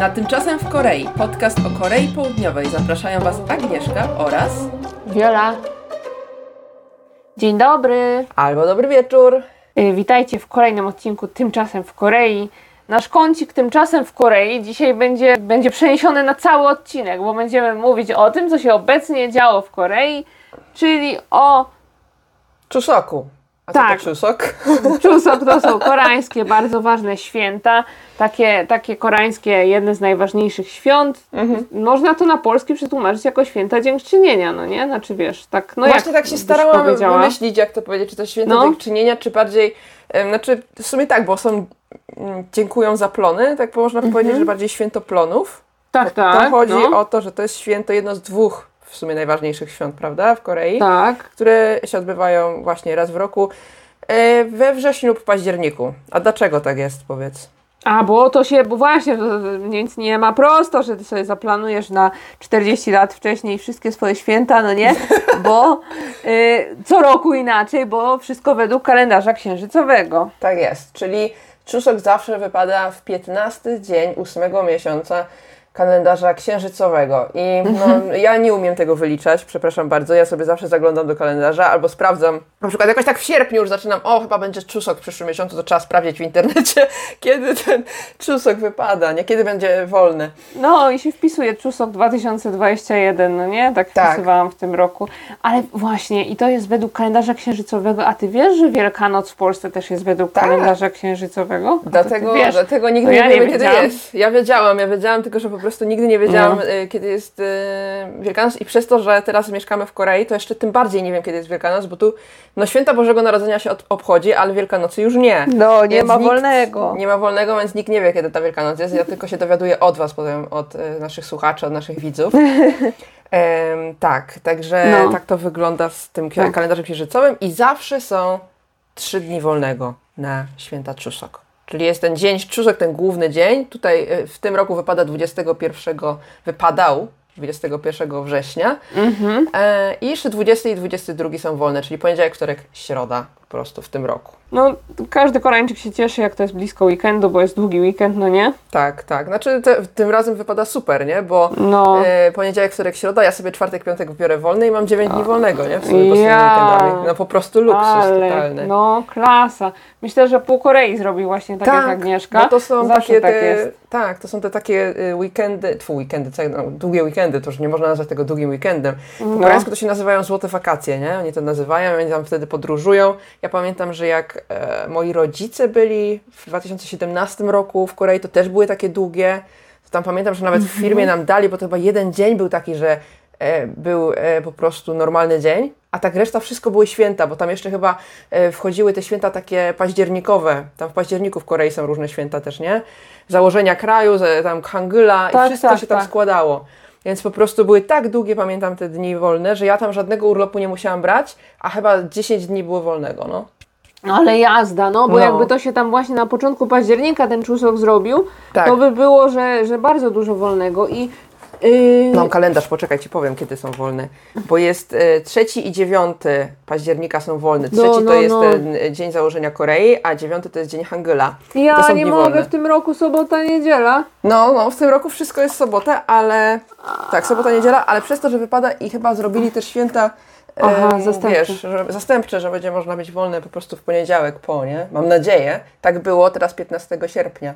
Na Tymczasem w Korei, podcast o Korei Południowej. Zapraszają Was Agnieszka oraz Wiola. Dzień dobry. Albo dobry wieczór. Y, Witajcie w kolejnym odcinku Tymczasem w Korei. Nasz kącik Tymczasem w Korei dzisiaj będzie, będzie przeniesiony na cały odcinek, bo będziemy mówić o tym, co się obecnie działo w Korei, czyli o Chusoku. A Tak. to Chusok? Chuseok. To są koreańskie, bardzo ważne święta. Takie, takie koreańskie, jedne z najważniejszych świąt. Można to na polski przetłumaczyć jako święta dziękczynienia, no nie? Znaczy wiesz, tak, no Właśnie tak się starałam wymyślić, jak to powiedzieć, czy to święto No. dziękczynienia, czy bardziej, znaczy w sumie tak, bo są mm, dziękują za plony, tak można powiedzieć, że bardziej święto plonów. Tak, Tam tak. chodzi no. o to, że to jest święto, jedno z dwóch w sumie najważniejszych świąt, prawda, w Korei, Tak. które się odbywają właśnie raz w roku e, we wrześniu lub październiku. A dlaczego tak jest, powiedz? A, bo to się, bo właśnie, nic nie ma prosto, że ty sobie zaplanujesz na 40 lat wcześniej wszystkie swoje święta, no nie? Bo y, co roku inaczej, bo wszystko według kalendarza księżycowego. Tak jest, czyli Czusok zawsze wypada w 15 dzień ósmego miesiąca kalendarza księżycowego. I no, ja nie umiem tego wyliczać, przepraszam bardzo. Ja sobie zawsze zaglądam do kalendarza albo sprawdzam, na przykład jakoś tak w sierpniu już zaczynam, o chyba będzie Czusok w przyszłym miesiącu, to trzeba sprawdzić w internecie, kiedy ten Czusok wypada, nie? Kiedy będzie wolny. No i się wpisuje Czusok 2021, no nie? Tak Tak. wpisywałam w tym roku. Ale właśnie, i to jest według kalendarza księżycowego, a ty wiesz, że Wielkanoc w Polsce też jest według Tak. kalendarza księżycowego? Dlatego, wiesz. dlatego nigdy nie ja nie wiemy, kiedy wiedziałam. jest. Ja wiedziałam, ja wiedziałam, tylko że po prostu nigdy nie wiedziałam, No. y, kiedy jest y, Wielkanoc i przez to, że teraz mieszkamy w Korei, to jeszcze tym bardziej nie wiem, kiedy jest Wielkanoc, bo tu no święta Bożego Narodzenia się od, obchodzi, ale Wielkanocy już nie. No, nie Więc ma nikt- wolnego. Nie ma wolnego, więc nikt nie wie, kiedy ta Wielkanoc jest. Ja tylko się dowiaduję od Was potem, od y, naszych słuchaczy, od naszych widzów. Tak, także No. tak to wygląda z tym Tak. kalendarzem księżycowym i zawsze są trzy dni wolnego na święta Czusok. Czyli jest ten dzień Czusok, ten główny dzień. Tutaj e, w tym roku wypada 21, wypadał 21 września. Mhm. E, I jeszcze 20 i 22 są wolne, czyli poniedziałek, wtorek, środa po prostu w tym roku. No, każdy Koreańczyk się cieszy, jak to jest blisko weekendu, bo jest długi weekend, no nie? Tak, tak. Znaczy te, tym razem wypada super, nie? Bo No. e, poniedziałek, wtorek, środa, ja sobie czwartek, piątek biorę wolny i mam 9 dni wolnego, nie? W sumie Ja. weekendami. No po prostu luksus Ale, totalny. no, klasa. Myślę, że pół Korei zrobi właśnie tak, jak Agnieszka. Bo to są Zawsze takie tak te, tak, to są te takie y, weekendy, tfu, weekendy, co, no, długie weekendy, to już nie można nazwać tego długim weekendem. Po No. koreańsku to się nazywają złote wakacje, nie? Oni to nazywają, oni tam wtedy podróżują. Ja pamiętam, że jak e, moi rodzice byli w 2017 roku w Korei, to też były takie długie. To tam pamiętam, że nawet w Mhm. firmie nam dali, bo to chyba jeden dzień był taki, że e, był e, po prostu normalny dzień, a tak reszta wszystko były święta, bo tam jeszcze chyba e, wchodziły te święta takie październikowe. Tam w październiku w Korei są różne święta też, nie? Założenia kraju, tam Hangula Tak, i wszystko tak, się tam tak. składało. Więc po prostu były tak długie, pamiętam, te dni wolne, że ja tam żadnego urlopu nie musiałam brać, a chyba 10 dni było wolnego, no. Ale jazda, no, bo No. jakby to się tam właśnie na początku października ten czusok zrobił, Tak. to by było, że, że bardzo dużo wolnego i... Yy, Mam kalendarz, poczekaj, ci powiem, kiedy są wolne. Bo jest e, trzeci i dziewiąty października są wolne. No, Trzeci no, to jest no. e, dzień założenia Korei, a dziewiąty to jest dzień Hangula. ja nie mogę wolne. w tym roku sobota, niedziela. No, no, w tym roku wszystko jest sobota, ale tak, sobota, niedziela, ale przez to, że wypada i chyba zrobili też święta e, Aha, zastępcze. Wiesz, że, zastępcze, że będzie można być wolne po prostu w poniedziałek po, nie? Mam nadzieję. Tak było teraz 15 sierpnia.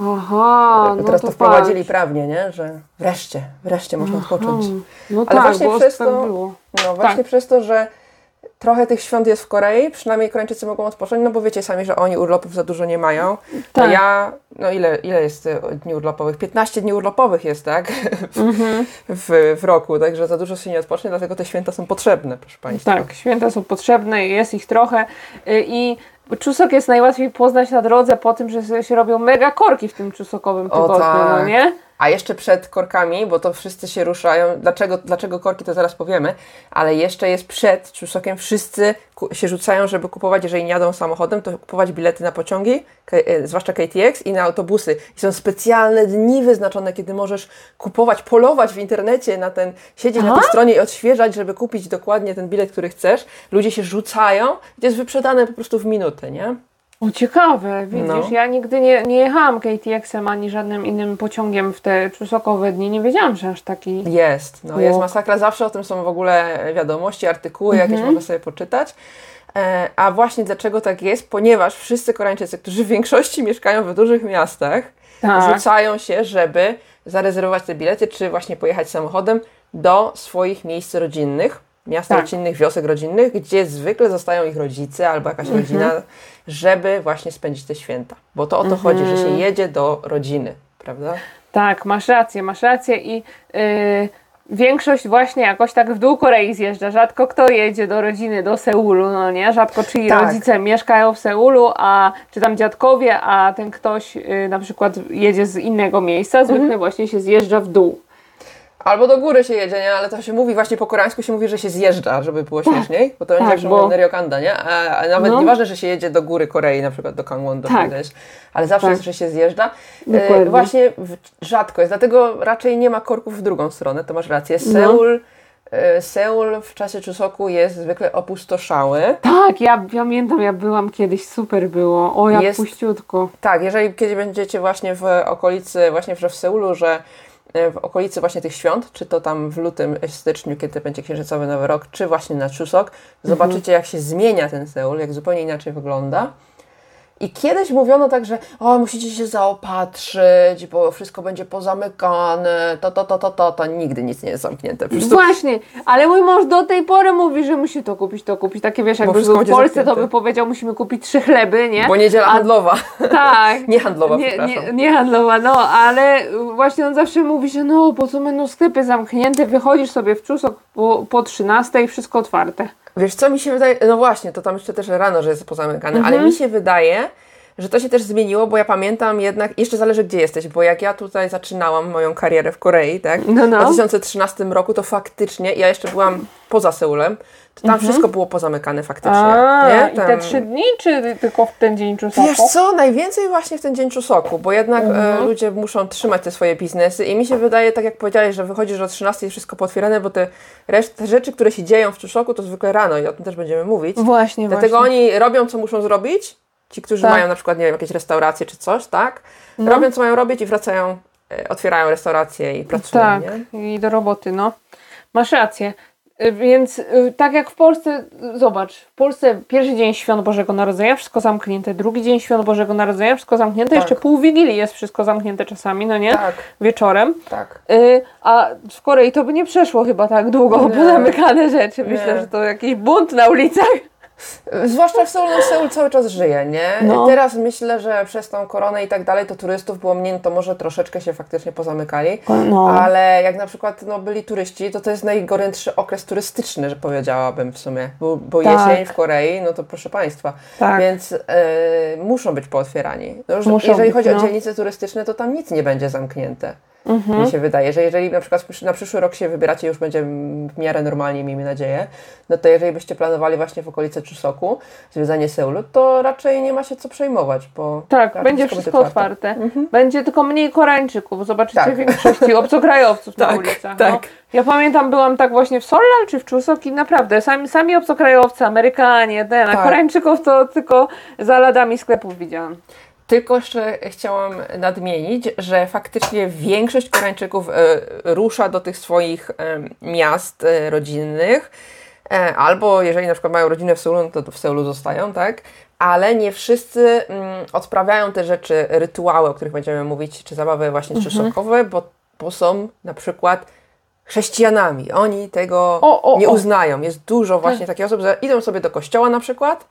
Aha, no teraz to to wprowadzili patrz. prawnie, nie? Że wreszcie, wreszcie można odpocząć. No Ale tak, właśnie przez tak to- było. No właśnie Tak. przez to, że trochę tych świąt jest w Korei, przynajmniej Koreańczycy mogą odpocząć, no bo wiecie sami, że oni urlopów za dużo nie mają. Tak. ja, no ile, ile jest e, dni urlopowych? 15 dni urlopowych jest, tak? W, Mhm. w, w roku, także za dużo się nie odpocznie, dlatego te święta są potrzebne, proszę Państwa. Tak, święta są potrzebne, jest ich trochę y, i czusok jest najłatwiej poznać na drodze po tym, że się robią mega korki w tym czusokowym tygodniu, no tak. nie? A jeszcze przed korkami, bo to wszyscy się ruszają. Dlaczego, dlaczego korki, to zaraz powiemy, ale jeszcze jest przed Czuszokiem. Wszyscy się rzucają, żeby kupować, jeżeli nie jadą samochodem, to kupować bilety na pociągi, e, zwłaszcza KTX i na autobusy. I są specjalne dni wyznaczone, kiedy możesz kupować, polować w internecie na ten, siedzieć na tej stronie i odświeżać, żeby kupić dokładnie ten bilet, który chcesz. Ludzie się rzucają jest wyprzedane po prostu w minutę, nie? O, ciekawe, widzisz, No. ja nigdy nie, nie jechałam KTX-em ani żadnym innym pociągiem w te czusokowe dni, nie wiedziałam, że aż taki... Jest, no jest masakra, zawsze o tym są w ogóle wiadomości, artykuły jakieś Mhm. można sobie poczytać. E, a właśnie dlaczego tak jest? Ponieważ wszyscy Koreańczycy, którzy w większości mieszkają w dużych miastach, Tak. rzucają się, żeby zarezerwować te bilety, czy właśnie pojechać samochodem do swoich miejsc rodzinnych, miast Tak. rodzinnych, wiosek rodzinnych, gdzie zwykle zostają ich rodzice albo jakaś Mhm. rodzina, żeby właśnie spędzić te święta. Bo to o to chodzi, że się Mhm. jedzie do rodziny, prawda? Tak, masz rację, masz rację i yy, większość właśnie jakoś tak w dół Korei zjeżdża. Rzadko kto jedzie do rodziny do Seulu, no nie? Rzadko czyjej Tak. rodzice mieszkają w Seulu, a czy tam dziadkowie, a ten ktoś yy, na przykład jedzie z innego miejsca, zwykle Mhm. właśnie się zjeżdża w dół. Albo do góry się jedzie, nie? Ale to się mówi, właśnie po koreańsku się mówi, że się zjeżdża, żeby było śmieszniej, bo to będzie tak, zawsze bo- Neryokanda, nie? A, a nawet No. nieważne, że się jedzie do góry Korei, na przykład do Gangwon, do Tak. tak. ale zawsze Tak. jest, że się zjeżdża. E, właśnie w, rzadko jest, dlatego raczej nie ma korków w drugą stronę, to masz rację. No. Seul, e, Seul w czasie Chusoku jest zwykle opustoszały. Tak, ja pamiętam, ja byłam kiedyś, super było. O, jak Jest- puściutko. Tak, jeżeli kiedy będziecie właśnie w okolicy, właśnie w Seulu, że w okolicy właśnie tych świąt, czy to tam w lutym, e, styczniu, kiedy będzie księżycowy Nowy Rok, czy właśnie na Chusok, zobaczycie jak się zmienia ten Seul, jak zupełnie inaczej wygląda. I kiedyś mówiono tak, że o, musicie się zaopatrzyć, bo wszystko będzie pozamykane, to, to, to, to, to, to. Nigdy nic nie jest zamknięte. Właśnie, ale mój mąż do tej pory mówi, że musi to kupić, to kupić. Takie wiesz, jakby był w Polsce, to zamknięte. by powiedział, musimy kupić trzy chleby, nie? Bo niedziela A- handlowa. Tak. Nie handlowa, nie, przepraszam. nie, nie handlowa, no, ale właśnie on zawsze mówi, że no, po co będą sklepy zamknięte, wychodzisz sobie w czusok po, po 13 wszystko otwarte. Wiesz co mi się wydaje, no właśnie, to tam jeszcze też rano, że jest pozamykane, Mhm. ale mi się wydaje, że to się też zmieniło, bo ja pamiętam jednak, jeszcze zależy gdzie jesteś, bo jak ja tutaj zaczynałam moją karierę w Korei, tak, No, no. w 2013 roku, to faktycznie, ja jeszcze byłam poza Seulem, to tam wszystko było pozamykane faktycznie, Mhm. A, nie? i Tam- te trzy dni, czy tylko w ten dzień czusoku? Wiesz co, najwięcej właśnie w ten dzień czusoku, bo jednak Mhm. e, ludzie muszą trzymać te swoje biznesy i mi się wydaje, tak jak powiedziałeś, że wychodzisz o 13 i wszystko potwierane, bo te, reszt, te rzeczy, które się dzieją w czusoku, to zwykle rano i o tym też będziemy mówić. Właśnie, Dlatego właśnie. oni robią, co muszą zrobić. Ci, którzy Tak. mają na przykład, nie wiem, jakieś restauracje czy coś, tak? No. Robią, co mają robić i wracają, e, otwierają restauracje i pracują, Tak, nie? i do roboty, no. Masz rację. Y, Więc y, tak jak w Polsce, zobacz, w Polsce pierwszy dzień świąt Bożego Narodzenia, wszystko zamknięte, drugi dzień świąt Bożego Narodzenia, wszystko zamknięte, Tak. jeszcze pół Wigilii jest wszystko zamknięte czasami, no nie? Tak, Wieczorem. tak. Y, a w Korei to by nie przeszło chyba tak długo Nie. pozamykane rzeczy. Myślę, Nie. że to jakiś bunt na ulicach. Zwłaszcza w Seulu, no Seul cały czas żyje, nie? No. Teraz myślę, że przez tą koronę i tak dalej, to turystów było mniej, no to może troszeczkę się faktycznie pozamykali. No. Ale jak na przykład no, byli turyści, to to jest najgorętszy okres turystyczny, że powiedziałabym w sumie. Bo, bo Tak. jesień w Korei, no to proszę Państwa. Tak. Więc e, muszą być pootwierani. No, Muszą jeżeli być, chodzi no. o dzielnice turystyczne, to tam nic nie będzie zamknięte. Mhm. Mi się wydaje, że jeżeli na przykład na przyszły rok się wybieracie, już będzie w miarę normalnie, miejmy nadzieję, no to jeżeli byście planowali właśnie w okolicy Chusoku zwiedzanie Seulu, to raczej nie ma się co przejmować, bo Tak, będzie wszystko otwarte. Będzie tylko mniej Koreańczyków. Zobaczycie Tak. większości obcokrajowców na Tak, ulicach. tak. No. Ja pamiętam, byłam tak właśnie w Solal czy w Czusok i naprawdę sami, sami obcokrajowcy, Amerykanie, ten, a Tak. Koreańczyków to tylko za ladami sklepów widziałam. Tylko jeszcze chciałam nadmienić, że faktycznie większość Koreańczyków e, rusza do tych swoich e, miast e, rodzinnych, albo jeżeli na przykład mają rodzinę w Seulu, no to w Seulu zostają, tak? Ale nie wszyscy mm, odprawiają te rzeczy, rytuały, o których będziemy mówić, czy zabawy właśnie Mhm. bo, bo są na przykład chrześcijanami. Oni tego O, o, nie. Tak. uznają. Jest dużo właśnie takich osób, że idą sobie do kościoła na przykład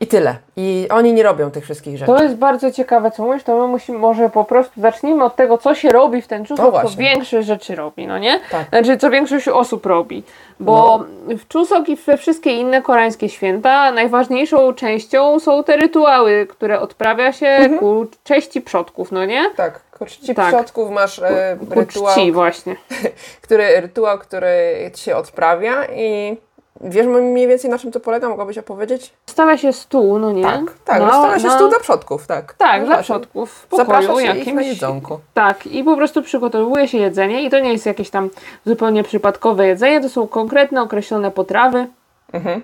i tyle. I oni nie robią tych wszystkich rzeczy. To jest bardzo ciekawe, co mówisz, to my musimy, może po prostu zacznijmy od tego, co się robi w ten No czusok, co właśnie. większość rzeczy robi, no nie? Tak. Znaczy, co większość osób robi. Bo w czusok i we wszystkie inne koreańskie święta najważniejszą częścią są te rytuały, które odprawia się Mhm. ku cześci przodków, no nie? Tak, ku czci Tak. przodków masz e, Ku rytuał, czci właśnie. który, rytuał, który się odprawia i wiesz mniej więcej na czym to polega? Mogłabyś opowiedzieć? Stawia się stół, no nie? Tak, tak, No, rozstawia się no. stół dla przodków, tak. Tak, No dla przodków. W pokoju Zaprasza się ich jakimś. na. Tak, i po prostu przygotowuje się jedzenie i to nie jest jakieś tam zupełnie przypadkowe jedzenie, to są konkretne, określone potrawy. Mhm.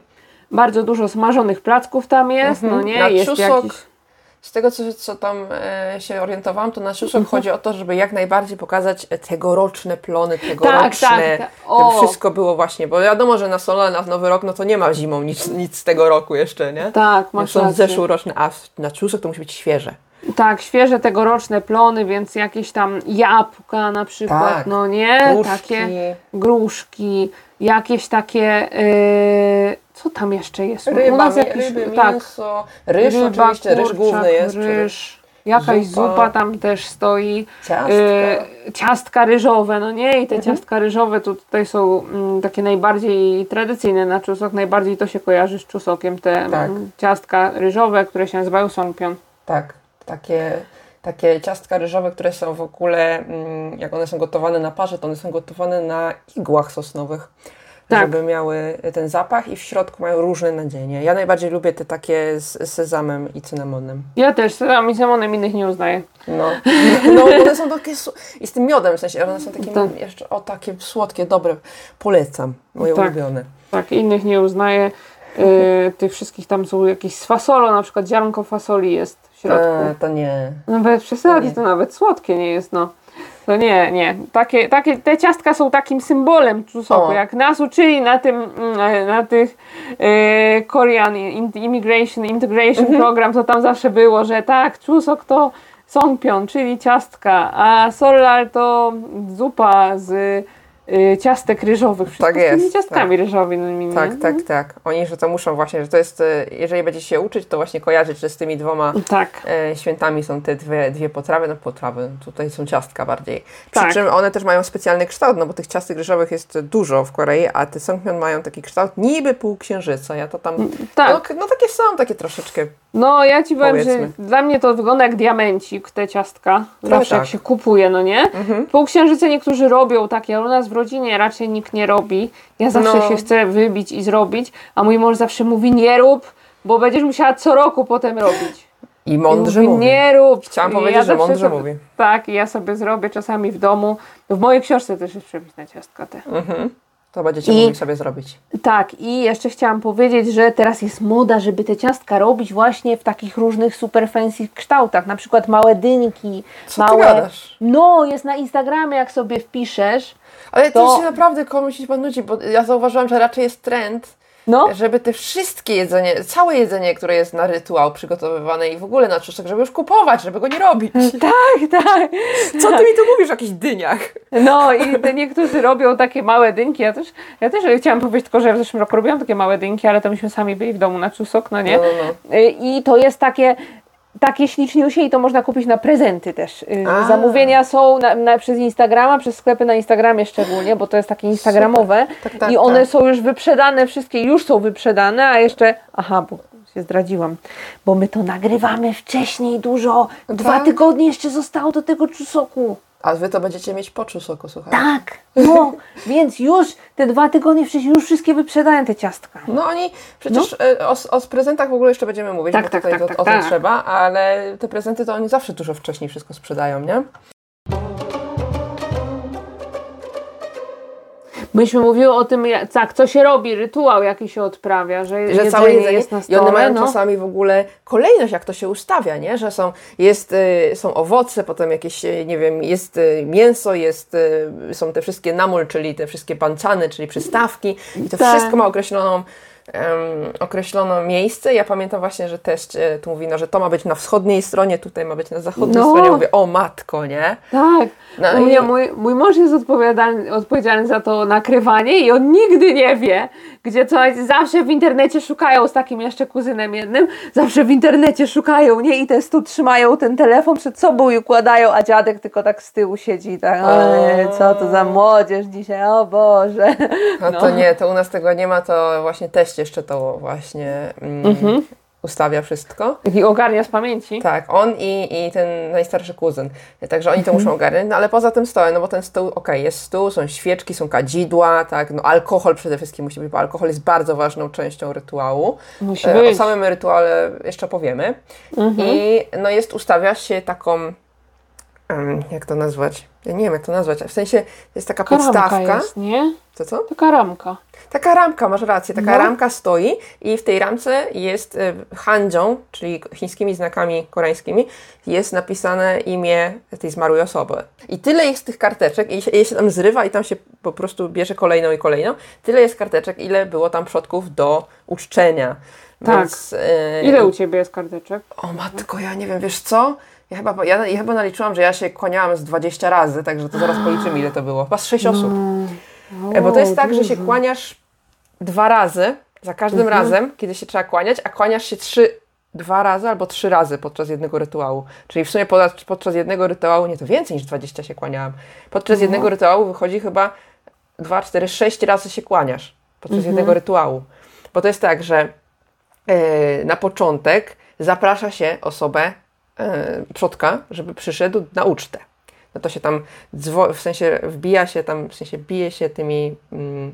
Bardzo dużo smażonych placków tam jest, no nie? Mhm. Na jest czusok, jakiś... z tego co, co tam e, się orientowałam, to na czusok Mhm. chodzi o to, żeby jak najbardziej pokazać e, tegoroczne plony, Tak, tegoroczne, tak, tak. O. żeby wszystko było właśnie, bo wiadomo, że na Sola, na Nowy Rok, no to nie ma zimą nic, nic z tego roku jeszcze, nie? Tak, masz Są zeszłoroczne, a na czusok to musi być świeże. Tak, świeże tegoroczne plony, więc jakieś tam jabłka na przykład, Tak. no nie? Gruszki. Takie gruszki, jakieś takie, yy, co tam jeszcze jest? U Ryba, nas mi- jakiś- ryby, tak, mięso, ryż ryba, oczywiście, ryż kurczak, główny jest. ryż, jakaś Zupa. zupa. tam też stoi. Ciastka. Yy, ciastka ryżowe, no nie? I te Mhm. ciastka ryżowe to tutaj są mm, takie najbardziej tradycyjne na czusok, najbardziej to się kojarzy z czusokiem, te Tak. mm, ciastka ryżowe, które się nazywają songpion. Tak, takie, takie ciastka ryżowe, które są w ogóle, mm, jak one są gotowane na parze, to one są gotowane na igłach sosnowych. Tak. Żeby miały ten zapach i w środku mają różne nadzienie. Ja najbardziej lubię te takie z sezamem i cynamonem. Ja też, a mi samonem innych nie uznaję. No, no one są takie, i z tym miodem w sensie, one są takie Tak. jeszcze, o takie słodkie, dobre. Polecam, moje Tak. ulubione. Tak, innych nie uznaję. Yy, tych wszystkich tam są jakieś z fasolą, na przykład ziarnko fasoli jest w środku. E, to nie. Nawet przesadzi, nie. to nawet słodkie nie jest, no. To nie, nie. Takie, takie, te ciastka są takim symbolem czusoku. O. Jak nas uczyli na tym, mm, na tych e, Korean Immigration Integration Mhm. Program, to tam zawsze było, że tak, czusok to songpion, czyli ciastka, a solal to zupa z ciastek ryżowych. Wszystko Tak z jest, ciastkami ryżowymi. nie? Tak, tak, tak. Oni, że to muszą właśnie, że to jest, e, jeżeli będziecie się uczyć, to właśnie kojarzyć, że z tymi dwoma Tak. e, świętami są te dwie, dwie potrawy, no potrawy, tutaj są ciastka bardziej. Przy Tak. czym one też mają specjalny kształt, no bo tych ciastek ryżowych jest dużo w Korei, a te songmyeon mają taki kształt niby półksiężyca. Ja to tam, tak. no, no takie są, takie troszeczkę, No, ja ci powiem, że Powiedzmy. dla mnie to wygląda jak diamencik, te ciastka. Zawsze tak. jak się kupuje, no nie? Mhm. Półksiężyce niektórzy robią takie, ale u nas w rodzinie raczej nikt nie robi. Ja zawsze No. się chcę wybić i zrobić, a mój mąż zawsze mówi nie rób, bo będziesz musiała co roku potem robić. i I mądrze mówi, mówi. nie rób. Chciałam I powiedzieć, że zawsze mądrze sobie- mówi. Tak, i ja sobie zrobię czasami w domu. W mojej książce też jest przepis na ciastka te. Mhm. To będziecie I- mogli sobie zrobić. Tak, i jeszcze chciałam powiedzieć, że teraz jest moda, żeby te ciastka robić właśnie w takich różnych super fancy kształtach, na przykład małe dynki, Co ty małe... gadasz? No, jest na Instagramie, jak sobie wpiszesz. Ale to, To- się naprawdę komuś się pan nudzi, bo ja zauważyłam, że raczej jest trend, No, żeby te wszystkie jedzenie, całe jedzenie, które jest na rytuał przygotowywane i w ogóle na czosnek, żeby już kupować, żeby go nie robić. tak, tak. Co ty mi tu mówisz o jakichś dyniach? No i niektórzy robią takie małe dynki. Ja też, ja też chciałam powiedzieć tylko, że ja w zeszłym roku robiłam takie małe dynki, ale to myśmy sami byli w domu na czusok, no nie? No, no, no. Y, I to jest takie, takie śliczniusie i to można kupić na prezenty też. Y, A. Zamówienia są na, na, przez Instagrama, przez sklepy na Instagramie szczególnie, bo to jest takie instagramowe Tak, tak, i one tak. są już wyprzedane, wszystkie już są wyprzedane, a jeszcze, aha, bo się zdradziłam, bo my to nagrywamy wcześniej dużo, dwa tak. tygodnie jeszcze zostało do tego czusoku. A wy to będziecie mieć po czusoku, słuchaj. Tak, no, więc już te dwa tygodnie wcześniej już wszystkie wyprzedają te ciastka. No oni, przecież e, o, o prezentach w ogóle jeszcze będziemy mówić, Tak, bo tak, tutaj tak, to, tak, o tym tak. trzeba, ale te prezenty to oni zawsze dużo wcześniej wszystko sprzedają, nie? Myśmy mówiły o tym, jak- tak, co się robi, rytuał jaki się odprawia, że, że całe jedzenie jest na i stole. one mają no. czasami w ogóle kolejność, jak to się ustawia, nie? Że są, jest, y, są owoce, potem jakieś, y, nie wiem, jest y, mięso, jest, są te wszystkie namul, czyli te wszystkie pancany, czyli przystawki i to Tak. wszystko ma określoną em, określono miejsce. Ja pamiętam właśnie, że też e, tu mówi, no, że to ma być na wschodniej stronie, tutaj ma być na zachodniej No. stronie. Mówię, o matko, nie? Tak. No U i- mnie mój, mój mąż jest odpowiedzialny, odpowiedzialny za to nakrywanie i on nigdy nie wie, gdzie co. Zawsze w internecie szukają z takim jeszcze kuzynem jednym, zawsze w internecie szukają, nie? I te stu trzymają ten telefon przed sobą i układają, a dziadek tylko tak z tyłu siedzi i tak, "Ej, co to za młodzież dzisiaj, o Boże. No, No. to nie, to u nas tego nie ma, to właśnie teść jeszcze to właśnie mm, Mhm. ustawia wszystko. Taki ogarnia z pamięci. Tak, on i, i ten najstarszy kuzyn. Także oni to muszą ogarnąć, no ale poza tym stołem, no bo ten stół, okej, jest stół, są świeczki, są kadzidła, tak, no alkohol przede wszystkim musi być, bo alkohol jest bardzo ważną częścią rytuału. Musi E, O być. samym rytuale jeszcze powiemy. Mhm. I no jest, ustawia się taką jak to nazwać? Ja nie wiem, jak to nazwać. W sensie jest taka Taka ramka podstawka. jest, nie? Co, co? Taka ramka. Taka ramka, masz rację, taka No. ramka stoi i w tej ramce jest handzią, czyli chińskimi znakami koreańskimi, jest napisane imię tej zmarłej osoby. I tyle jest tych karteczek, i się, je się tam zrywa i tam się po prostu bierze kolejną i kolejną. Tyle jest karteczek, ile było tam przodków do uczczenia. Tak. Więc, e, Ile u Ciebie jest karteczek? O matko, ja nie wiem, wiesz co? Ja chyba, ja, ja chyba naliczyłam, że ja się kłaniałam z 20 razy, także to zaraz policzymy ile to było. Chyba z 6 osób. E, Bo to jest tak, że się kłaniasz dwa razy, za każdym Mhm. razem, kiedy się trzeba kłaniać, a kłaniasz się trzy, dwa razy albo trzy razy podczas jednego rytuału. Czyli w sumie podczas, podczas jednego rytuału, nie to więcej niż 20 się kłaniałam. Podczas No. jednego rytuału wychodzi chyba dwa, cztery, sześć razy się kłaniasz podczas Mhm. jednego rytuału. Bo to jest tak, że e, na początek zaprasza się osobę, e, przodka, żeby przyszedł na ucztę. No to się tam, dzwo- w sensie wbija się tam, w sensie bije się tymi mm,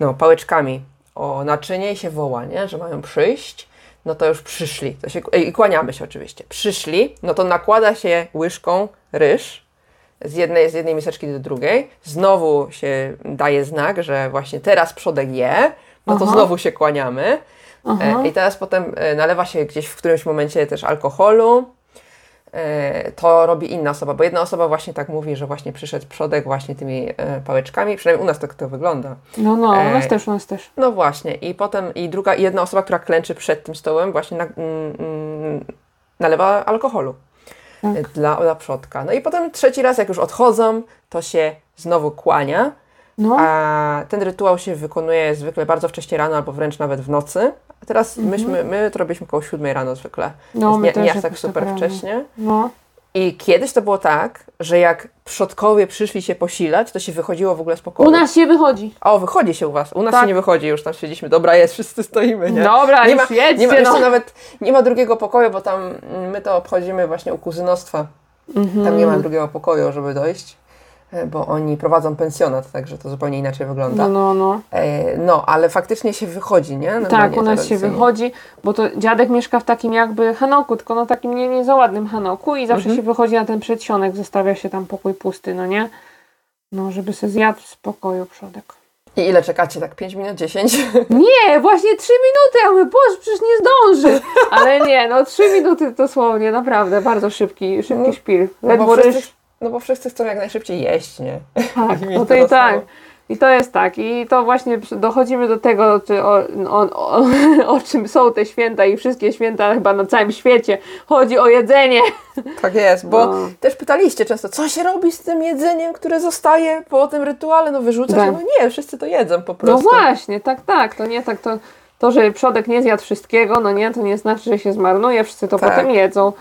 no, pałeczkami o naczynie i się woła, nie? że mają przyjść. No to już przyszli. To się, i kłaniamy się oczywiście. Przyszli, no to nakłada się łyżką ryż z jednej, z jednej miseczki do drugiej. Znowu się daje znak, że właśnie teraz przodek je. No to Aha. znowu się kłaniamy. Aha. E, I teraz potem e, nalewa się gdzieś w którymś momencie też alkoholu. E, To robi inna osoba, bo jedna osoba właśnie tak mówi, że właśnie przyszedł przodek właśnie tymi e, pałeczkami. Przynajmniej u nas tak to wygląda. No, no, u nas e, też, u nas też. No właśnie. I potem i druga, i jedna osoba, która klęczy przed tym stołem, właśnie na, mm, mm, nalewa alkoholu Tak. dla, dla przodka. No i potem trzeci raz, jak już odchodzą, to się znowu kłania. No, A ten rytuał się wykonuje zwykle bardzo wcześnie rano, albo wręcz nawet w nocy. A teraz myśmy, my to robiliśmy około 7 rano zwykle. Mhm. No, nie, nie aż tak tak super rano. wcześnie. no. I kiedyś to było tak, że jak przodkowie przyszli się posilać, to się wychodziło w ogóle z pokoju. U nas się wychodzi. O, wychodzi się u was. U nas Tak. się nie wychodzi, już tam siedzieliśmy. Dobra, jest, wszyscy stoimy, nie? Dobra, nie już ma, jedźcie, nie ma, no. nawet nie ma drugiego pokoju, bo tam mm, my to obchodzimy właśnie u kuzynostwa. Mhm. Tam nie ma drugiego pokoju, żeby dojść, bo oni prowadzą pensjonat, także to zupełnie inaczej wygląda. No, no, no. E, No, ale faktycznie się wychodzi, nie? Tak, u nas się wychodzi, bo to dziadek mieszka w takim jakby hanoku, tylko no takim nie, nie za ładnym hanoku i zawsze Mhm. się wychodzi na ten przedsionek, zostawia się tam pokój pusty, no nie? No, żeby se zjadł w spokoju przodek. I ile czekacie? Tak 5 minut, 10? Nie, właśnie trzy minuty, ja mówię, boże, przecież nie zdąży. Ale nie, no trzy minuty dosłownie, naprawdę, bardzo szybki, szybki No, szpil. No Ledwo ryż. wszyscy, no bo wszyscy chcą jak najszybciej jeść, nie? Tak, no to i tak. I to jest tak. I to właśnie dochodzimy do tego, czy o, o, o, o czym są te święta i wszystkie święta chyba na całym świecie. Chodzi o jedzenie. Tak jest, bo No. też pytaliście często, co się robi z tym jedzeniem, które zostaje po tym rytuale? No wyrzuca Tak. się? No nie, wszyscy to jedzą po No prostu. właśnie, tak, tak. To nie tak, to, to, że przodek nie zjadł wszystkiego, no nie, to nie znaczy, że się zmarnuje, wszyscy to Tak. potem jedzą.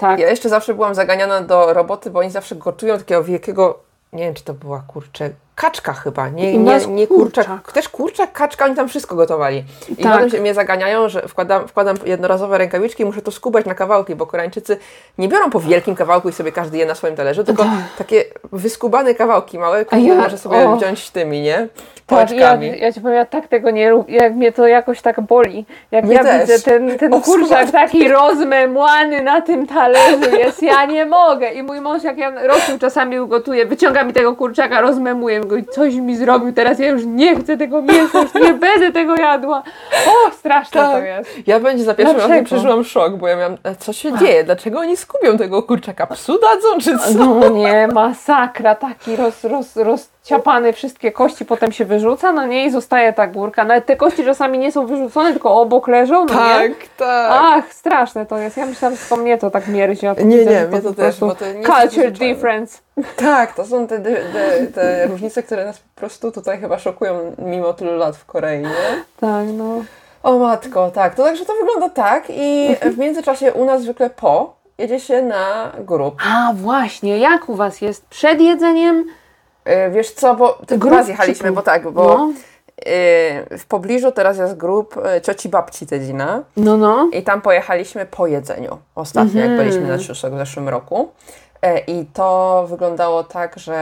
Tak. Ja jeszcze zawsze byłam zaganiana do roboty, bo oni zawsze gotują takiego wielkiego, nie wiem czy to była kurczę, kaczka chyba, nie, nie, nie kurczak. kurczak. Też kurczak, kaczka, oni tam wszystko gotowali. I Tak. potem się mnie zaganiają, że wkładam, wkładam jednorazowe rękawiczki i muszę to skubać na kawałki, bo Koreańczycy nie biorą po wielkim kawałku i sobie każdy je na swoim talerzu, tylko takie wyskubane kawałki małe, każdy ja- może sobie o. wziąć tymi, nie? Tak, ja, ja ci powiem, ja tak tego nie lubię, jak mnie to jakoś tak boli. Jak Mnie ja też. widzę ten, ten O, kurczak taki rozmemłany na tym talerzu jest, ja nie mogę. I mój mąż, jak ja rosół czasami ugotuję, wyciąga mi tego kurczaka, rozmemuje go i coś mi zrobił, teraz ja już nie chcę tego mięsa, już nie będę tego jadła. O, straszne to Tak. jest. Ja będzie za pierwszym razem przeżyłam szok, bo ja miałam, e, co się dzieje? Dlaczego oni skubią tego kurczaka? Psu dadzą, czy co? No nie, masakra, taki roz, roz, rozciapany, wszystkie kości potem się wyrzuca, no nie, i zostaje ta górka. Nawet te kości czasami nie są wyrzucone, tylko obok leżą, no nie. tak. Ach, straszne to jest. Ja myślałam, że to mnie to tak mierzi. a tu Nie, widzę, nie, mnie to też, bo to nie Culture difference. Tak, to są te, te, te różnice, które nas po prostu tutaj chyba szokują mimo tylu lat w Korei, nie? Tak, no. O matko, tak. To także to wygląda tak i w międzyczasie u nas zwykle po jedzie się na grób. A właśnie, jak u was jest? Przed jedzeniem? E, Wiesz co, bo tylko Grób raz jechaliśmy, czy- bo tak, bo No, e, w pobliżu teraz jest grób e, cioci babci Tedzina. no, no. I tam pojechaliśmy po jedzeniu. Ostatnio, Mhm. jak byliśmy na Ciuszek w zeszłym roku. E, I to wyglądało tak, że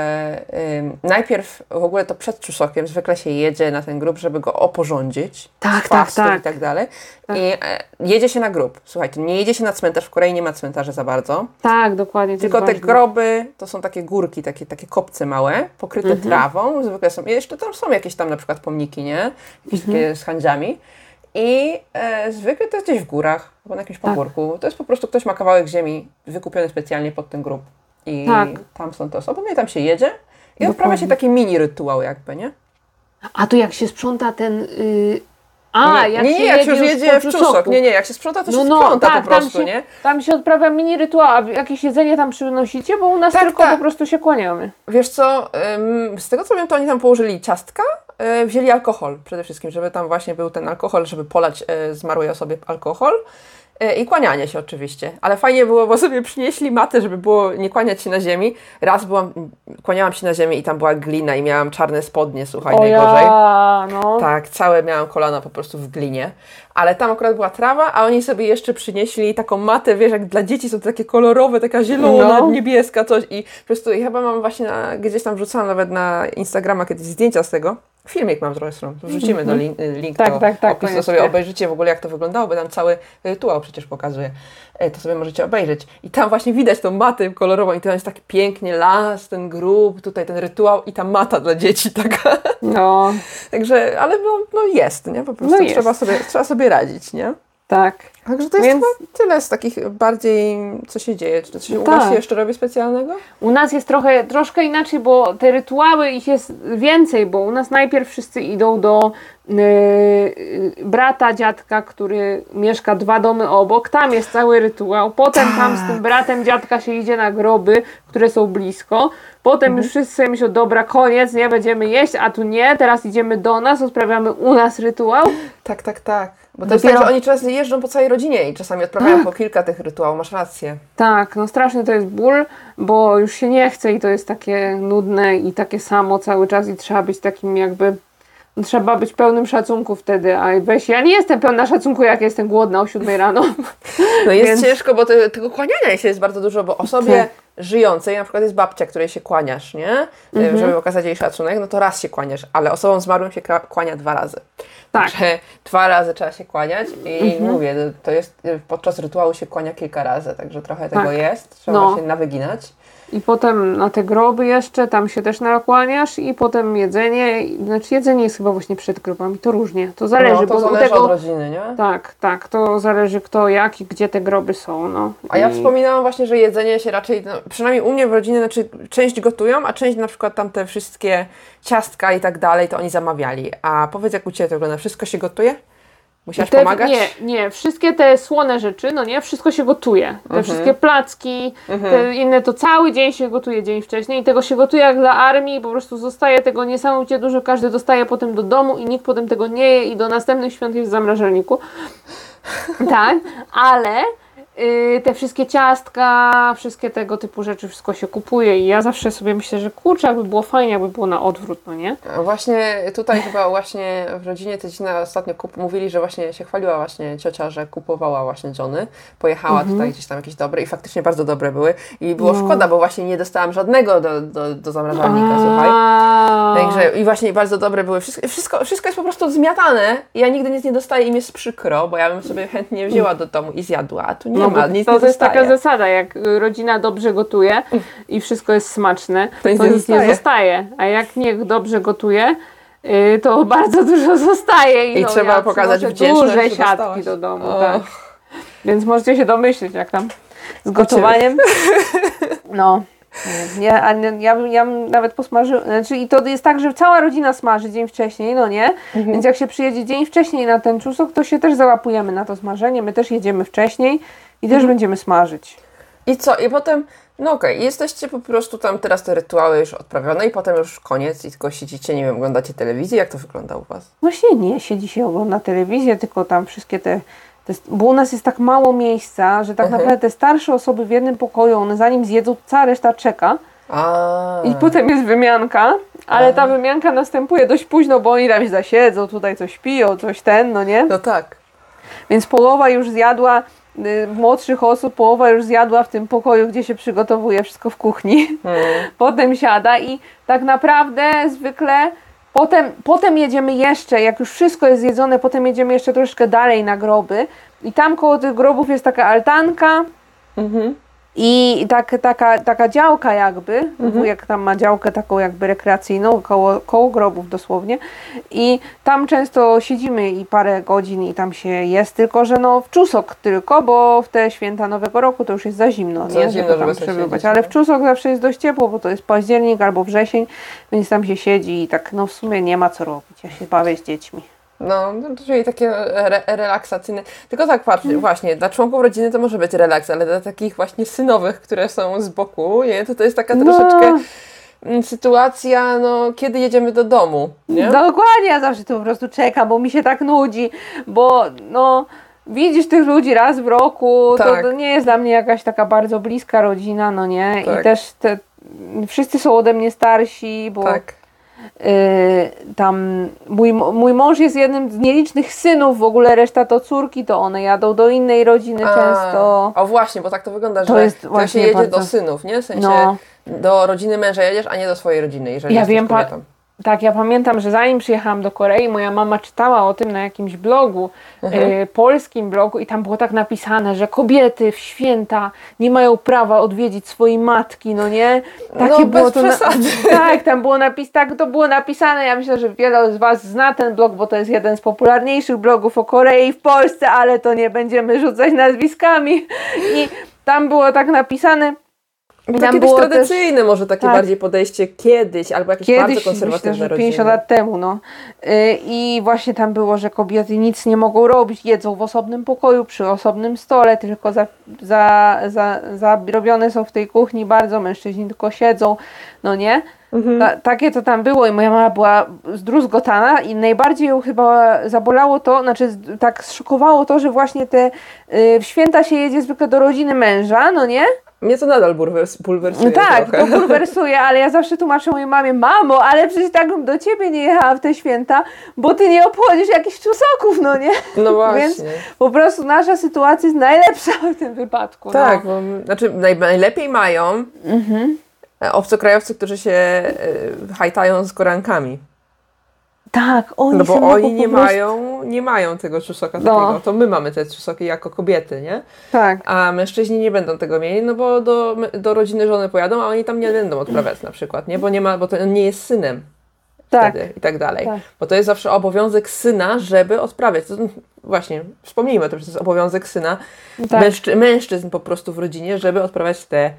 najpierw w ogóle to przed czusokiem zwykle się jedzie na ten grób, żeby go oporządzić. Tak, tak, tak. i tak dalej. I e, jedzie się na grób. Słuchajcie, nie jedzie się na cmentarz. W Korei nie ma cmentarzy za bardzo. Tak, dokładnie. Tylko te ważne. groby to są takie górki, takie, takie kopce małe, pokryte Mhm. trawą. Zwykle są, jeszcze tam są jakieś tam na przykład pomniki, nie? Jakieś Mhm. takie z handziami. I e, zwykle to jest gdzieś w górach albo na jakimś Tak. pagórku. To jest po prostu ktoś ma kawałek ziemi wykupiony specjalnie pod ten grób. I Tak. tam są te osoby, no i tam się jedzie. I odprawia się taki mini rytuał jakby, nie? A to jak się sprząta ten... Y... A, nie, jak nie, się nie, jak jedzie już jedzie w czusok. Czusoku. Nie, nie, jak się sprząta, to No, się no, sprząta tak, po prostu, tam się, nie? Tam się odprawia mini rytuał, a jakieś jedzenie tam przynosicie, bo u nas Tak, tylko tak. po prostu się kłaniamy. Wiesz co, z tego co wiem, to oni tam położyli ciastka, y, wzięli alkohol przede wszystkim, żeby tam właśnie był ten alkohol, żeby polać y, zmarłej osobie alkohol. Y, I kłanianie się oczywiście. Ale fajnie było, bo sobie przynieśli matę, żeby było nie kłaniać się na ziemi. Raz byłam, kłaniałam się na ziemi i tam była glina i miałam czarne spodnie, słuchaj, O najgorzej. ja, no. Tak, całe miałam kolana po prostu w glinie. Ale tam akurat była trawa, a oni sobie jeszcze przynieśli taką matę, wiesz, jak dla dzieci są to takie kolorowe, taka zielona, No. niebieska, coś. I po prostu ja chyba mam właśnie na, gdzieś tam wrzucałam nawet na Instagrama kiedyś zdjęcia z tego. Filmik mam zresztą, wrzucimy do link, link Tak, do tak, tak, opisu, koniecznie. sobie obejrzycie w ogóle jak to wyglądało, bo tam cały rytuał przecież pokazuje. E, To sobie możecie obejrzeć. I tam właśnie widać tą matę kolorową i to jest tak pięknie las, ten grób, tutaj ten rytuał i ta mata dla dzieci taka. No, Także, ale no, no jest, nie? Po prostu No jest. trzeba, sobie, trzeba sobie radzić, nie? tak. Także to jest Więc- tyle z takich bardziej, co się dzieje. Czy coś u Tak. Was się jeszcze robi specjalnego? U nas jest trochę, troszkę inaczej, bo te rytuały ich jest więcej, bo u nas najpierw wszyscy idą do y, y, brata, dziadka, który mieszka dwa domy obok. Tam jest cały rytuał. Potem tam z tym bratem dziadka się idzie na groby, które są blisko. Potem już wszyscy myślą, dobra, koniec, nie będziemy jeść, a tu nie, teraz idziemy do nas, odprawiamy u nas rytuał. Tak, tak, tak. Bo to jest Dopiero- tak, że oni czasem jeżdżą po całej rodzinie i czasami odprawiają po kilka tych rytuałów, masz rację. Tak, no straszny to jest ból, bo już się nie chce i to jest takie nudne i takie samo cały czas i trzeba być takim jakby, no trzeba być pełnym szacunku wtedy, a weź, ja nie jestem pełna szacunku jak jestem głodna o 7 rano. No jest Więc- ciężko, bo te, tego kłaniania się jest bardzo dużo, bo osobie Tak. Żyjącej, na przykład jest babcia, której się kłaniasz, nie? Mhm. Żeby okazać jej szacunek, no to raz się kłaniasz, ale osobom zmarłym się kła- kłania dwa razy. Tak. Dwa razy trzeba się kłaniać i Mhm. mówię, to jest, podczas rytuału się kłania kilka razy, także trochę tego Tak. jest, trzeba No. się nawyginać. I potem na te groby jeszcze, tam się też nakłaniasz i potem jedzenie, znaczy jedzenie jest chyba właśnie przed grobami, to różnie, to zależy, no, to zależy tego... od rodziny, nie? Tak, tak, to zależy kto jak i gdzie te groby są, no. A ja I- wspominałam właśnie, że jedzenie się raczej, no, przynajmniej u mnie w rodzinie, znaczy część gotują, a część na przykład tam te wszystkie ciastka i tak dalej, to oni zamawiali. A powiedz jak u Ciebie to wygląda, wszystko się gotuje? Musiałaś Te- pomagać? Nie, nie, wszystkie te słone rzeczy, no nie, wszystko się gotuje. Te Mhm. wszystkie placki, te inne to cały dzień się gotuje dzień wcześniej i tego się gotuje jak dla armii, po prostu zostaje tego niesamowicie dużo, każdy dostaje potem do domu i nikt potem tego nie je i do następnych świąt jest w zamrażalniku. tak, ale te wszystkie ciastka, wszystkie tego typu rzeczy, wszystko się kupuje i ja zawsze sobie myślę, że kurczę, jakby było fajnie, jakby było na odwrót, no nie? A Właśnie tutaj chyba właśnie w rodzinie te dzieci ostatnio kup- mówili, że właśnie się chwaliła właśnie ciocia, że kupowała właśnie Johnny. Pojechała tutaj gdzieś tam jakieś dobre i faktycznie bardzo dobre były. I było No. szkoda, bo właśnie nie dostałam żadnego do, do, do zamrażalnika, słuchaj. A. Także i właśnie bardzo dobre były. Wszystko, wszystko, wszystko jest po prostu zmiatane. Ja nigdy nic nie dostaję i mi jest przykro, bo ja bym sobie chętnie wzięła do domu i zjadła, a tu nie No, nic to, nie to jest zostaje. taka zasada, jak rodzina dobrze gotuje i wszystko jest smaczne, To to nic nic, nie nie, zostaje. zostaje. A jak niech dobrze gotuje, y, to bardzo dużo zostaje. I, I no, trzeba ja pokazać wdzięczność, duże że siatki dostałaś. do domu. Och. Tak. Więc możecie się domyślić, jak tam z gotowaniem. No. Ja, ja, bym, ja bym nawet posmażył, znaczy i to jest tak, że cała rodzina smaży dzień wcześniej, no nie? Mhm. Więc jak się przyjedzie dzień wcześniej na ten czusok, to się też załapujemy na to smażenie, my też jedziemy wcześniej i też Mhm. będziemy smażyć. I co? I potem, no okej, jesteście po prostu tam teraz te rytuały już odprawione i potem już koniec i tylko siedzicie, nie wiem, oglądacie telewizję. Jak to wygląda u Was? Właśnie nie, siedzi się ogląda telewizję, tylko tam wszystkie te, te... Bo u nas jest tak mało miejsca, że tak Mhm. naprawdę te starsze osoby w jednym pokoju, one zanim zjedzą, cała reszta czeka. A, I potem jest wymianka, ale ta wymianka następuje dość późno, bo oni tam się zasiedzą, tutaj coś piją, coś ten, no nie? No tak. Więc połowa już zjadła y, młodszych osób, połowa już zjadła w tym pokoju, gdzie się przygotowuje wszystko w kuchni. Mm. Potem siada i tak naprawdę zwykle potem, potem jedziemy jeszcze, jak już wszystko jest zjedzone, potem jedziemy jeszcze troszkę dalej na groby i tam koło tych grobów jest taka altanka, Mhm. I tak, taka, taka działka jakby, Mhm. wujek tam ma działkę taką jakby rekreacyjną, koło, koło grobów dosłownie i tam często siedzimy i parę godzin i tam się jest, tylko że no w czusok tylko, bo w te święta Nowego Roku to już jest za zimno, Za nie? zimno, żeby tam przebywać, ale no. w czusok zawsze jest dość ciepło, bo to jest październik albo wrzesień, więc tam się siedzi i tak no w sumie nie ma co robić, ja się bawię z dziećmi. No, no, czyli takie re, relaksacyjne. Tylko tak patrz, Mm. właśnie, dla członków rodziny to może być relaks, ale dla takich właśnie synowych, które są z boku, nie, to to jest taka No. troszeczkę mm, sytuacja, no, kiedy jedziemy do domu, nie? Dokładnie, ja zawsze tu po prostu czekam, bo mi się tak nudzi, bo no widzisz tych ludzi raz w roku, to, Tak. to nie jest dla mnie jakaś taka bardzo bliska rodzina, no nie? Tak. I też te, wszyscy są ode mnie starsi, bo Tak. Y, tam mój, mój mąż jest jednym z nielicznych synów, w ogóle reszta to córki, to one jadą do innej rodziny często. O właśnie, bo tak to wygląda, To że jest to się jedzie bardzo- do synów, nie? W sensie No. do rodziny męża jedziesz, a nie do swojej rodziny, jeżeli Ja jesteś wiem, kobietą. Tak, ja pamiętam, że zanim przyjechałam do Korei, moja mama czytała o tym na jakimś blogu, Mhm. e, polskim blogu i tam było tak napisane, że kobiety w święta nie mają prawa odwiedzić swojej matki, no nie? No, bez to na- przesady. Tak, tam było napis, tak to było napisane. Ja myślę, że wiele z Was zna ten blog, bo to jest jeden z popularniejszych blogów o Korei w Polsce, ale to nie będziemy rzucać nazwiskami. I tam było tak napisane. Tam dość było też- tradycyjne może takie Tak. bardziej podejście kiedyś, albo jakieś bardzo Kiedyś, konserwatywne myślę, że rodziny. 50 lat temu, no. Y, I właśnie tam było, że kobiety nic nie mogą robić, jedzą w osobnym pokoju, przy osobnym stole, tylko za, za, za, zarobione są w tej kuchni bardzo, mężczyźni tylko siedzą, no nie? Mhm. Ta, takie to tam było i moja mama była zdruzgotana i najbardziej ją chyba zabolało to, znaczy tak zszokowało to, że właśnie te y, w święta się jedzie zwykle do rodziny męża, no nie? Mnie to nadal bulwers, bulwersuje No tak, trochę. to bulwersuje, ale ja zawsze tłumaczę mojej mamie, mamo, ale przecież tak bym do ciebie nie jechała w te święta, bo ty nie obchodzisz jakichś czusoków, no nie? No właśnie. Więc po prostu nasza sytuacja jest najlepsza w tym wypadku. Tak, No. bo, znaczy naj, najlepiej mają e, obcokrajowcy, którzy się e, hajtają z korankami. Tak, oni No bo oni po nie prostu- mają, nie mają tego czusoka No. takiego. To my mamy te czusoki jako kobiety, nie? Tak, A mężczyźni nie będą tego mieli, no bo do, do rodziny żony pojadą, a oni tam nie będą odprawiać na przykład, nie? Bo nie ma, bo to on nie jest synem. tak. wtedy i tak dalej. Tak. Bo to jest zawsze obowiązek syna, żeby odprawiać. To, właśnie, wspomnijmy o tym, że to jest obowiązek syna, Tak. mężczy, mężczyzn po prostu w rodzinie, żeby odprawiać te,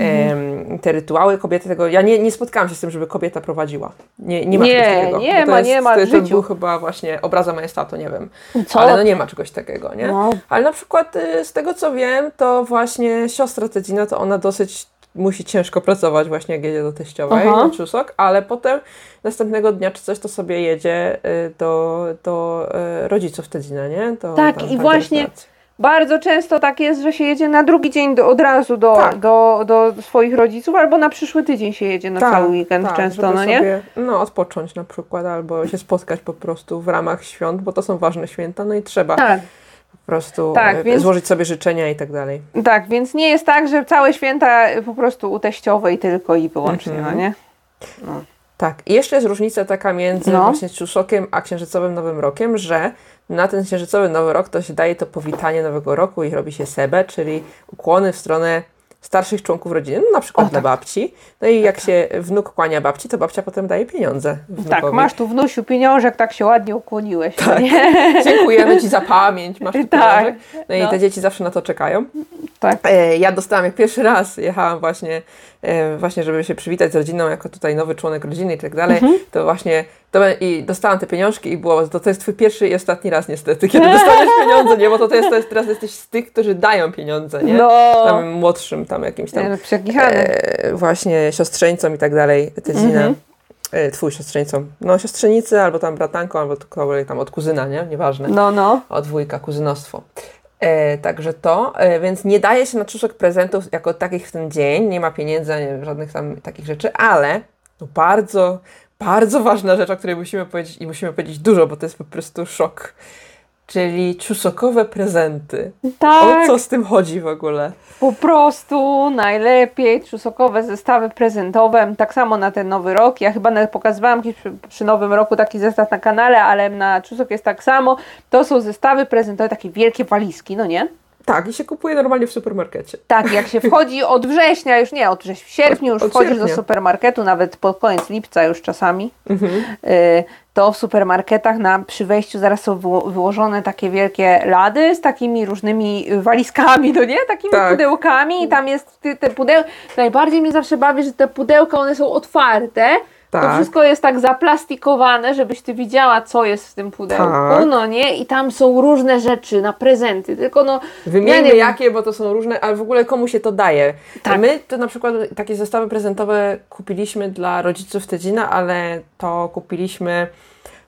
em, te rytuały. Kobiety tego. Ja nie, nie spotkałam się z tym, żeby kobieta prowadziła. Nie, nie ma Nie, czegoś takiego. nie ma, jest, nie ma To, to był chyba właśnie obraza majestatu, nie wiem. Co? Ale no nie ma czegoś takiego, nie? No. Ale na przykład y, z tego co wiem, to właśnie siostra Tedzina, to ona dosyć musi ciężko pracować właśnie jak jedzie do teściowej Aha. na czusok, ale potem następnego dnia czy coś to sobie jedzie y, do, do y, rodziców Tedzina, nie? Do, Tak, tam i właśnie restauracji. Bardzo często tak jest, że się jedzie na drugi dzień do, od razu do, Tak. do, do swoich rodziców, albo na przyszły tydzień się jedzie na Tak, cały weekend tak, często, no nie? Sobie, no odpocząć na przykład, albo się spotkać po prostu w ramach świąt, bo to są ważne święta, no i trzeba Tak, po prostu Tak, y, więc- złożyć sobie życzenia i tak dalej. tak, więc nie jest tak, że całe święta po prostu u teściowej tylko i wyłącznie, Mhm. no nie? Tak, i jeszcze jest różnica taka między No. właśnie Czuszokiem a Księżycowym Nowym Rokiem, że na ten Księżycowy Nowy Rok to się daje to powitanie Nowego Roku i robi się sebe, czyli ukłony w stronę starszych członków rodziny, no na przykład O, dla tak. babci. No i jak się wnuk kłania babci, to babcia potem daje pieniądze wnukowi. Tak, masz tu wnusiu pieniążek, tak się ładnie ukłoniłeś, no Tak. nie? Dziękujemy Ci za pamięć, masz tu Tak. pieniążek. No i No. te dzieci zawsze na to czekają. Tak. E, Ja dostałam, jak pierwszy raz jechałam właśnie, właśnie żeby się przywitać z rodziną, jako tutaj nowy członek rodziny i tak dalej, Mhm. to właśnie to, i dostałam te pieniążki i było, to, to jest twój pierwszy i ostatni raz niestety, kiedy dostaniesz pieniądze, nie? Bo to, to jest, to jest, teraz jesteś z tych, którzy dają pieniądze, nie? No, Tam młodszym, tam jakimś tam no, e, właśnie siostrzeńcom i tak dalej, Tedzina. Mhm. E, twój siostrzeńcom. No siostrzenicy, albo tam bratanką, albo tam od kuzyna, nie? Nieważne No, no. od wujka, kuzynostwo. E, także to, e, więc nie daje się na czuszek prezentów jako takich w ten dzień, nie ma pieniędzy, nie, żadnych tam takich rzeczy, ale to bardzo, bardzo ważna rzecz, o której musimy powiedzieć i musimy powiedzieć dużo, bo to jest po prostu szok. Czyli czusokowe prezenty. Tak, O co z tym chodzi w ogóle? po prostu najlepiej trzusokowe zestawy prezentowe, tak samo na ten nowy rok. Ja chyba nawet pokazywałam kiedyś przy, przy nowym roku taki zestaw na kanale, ale na trzusok jest tak samo. To są zestawy prezentowe, takie wielkie walizki, no nie? Tak, i się kupuje normalnie w supermarkecie. Tak, jak się wchodzi od września, już nie, od września, w sierpniu już Od wchodzisz sierpnia. do supermarketu, nawet pod koniec lipca już czasami, y, to w supermarketach na, przy wejściu zaraz są wyło- wyłożone takie wielkie lady z takimi różnymi walizkami, no nie? Takimi Tak. pudełkami i tam jest ty- te pudełka. Najbardziej mnie zawsze bawi, że te pudełka, one są otwarte, to Tak. wszystko jest tak zaplastikowane, żebyś ty widziała, co jest w tym pudełku, Tak. no nie? I tam są różne rzeczy na prezenty, tylko no... Wymieńmy ja jakie, bo to są różne, ale w ogóle komu się to daje. Tak. My to na przykład takie zestawy prezentowe kupiliśmy dla rodziców Tedzina, ale to kupiliśmy.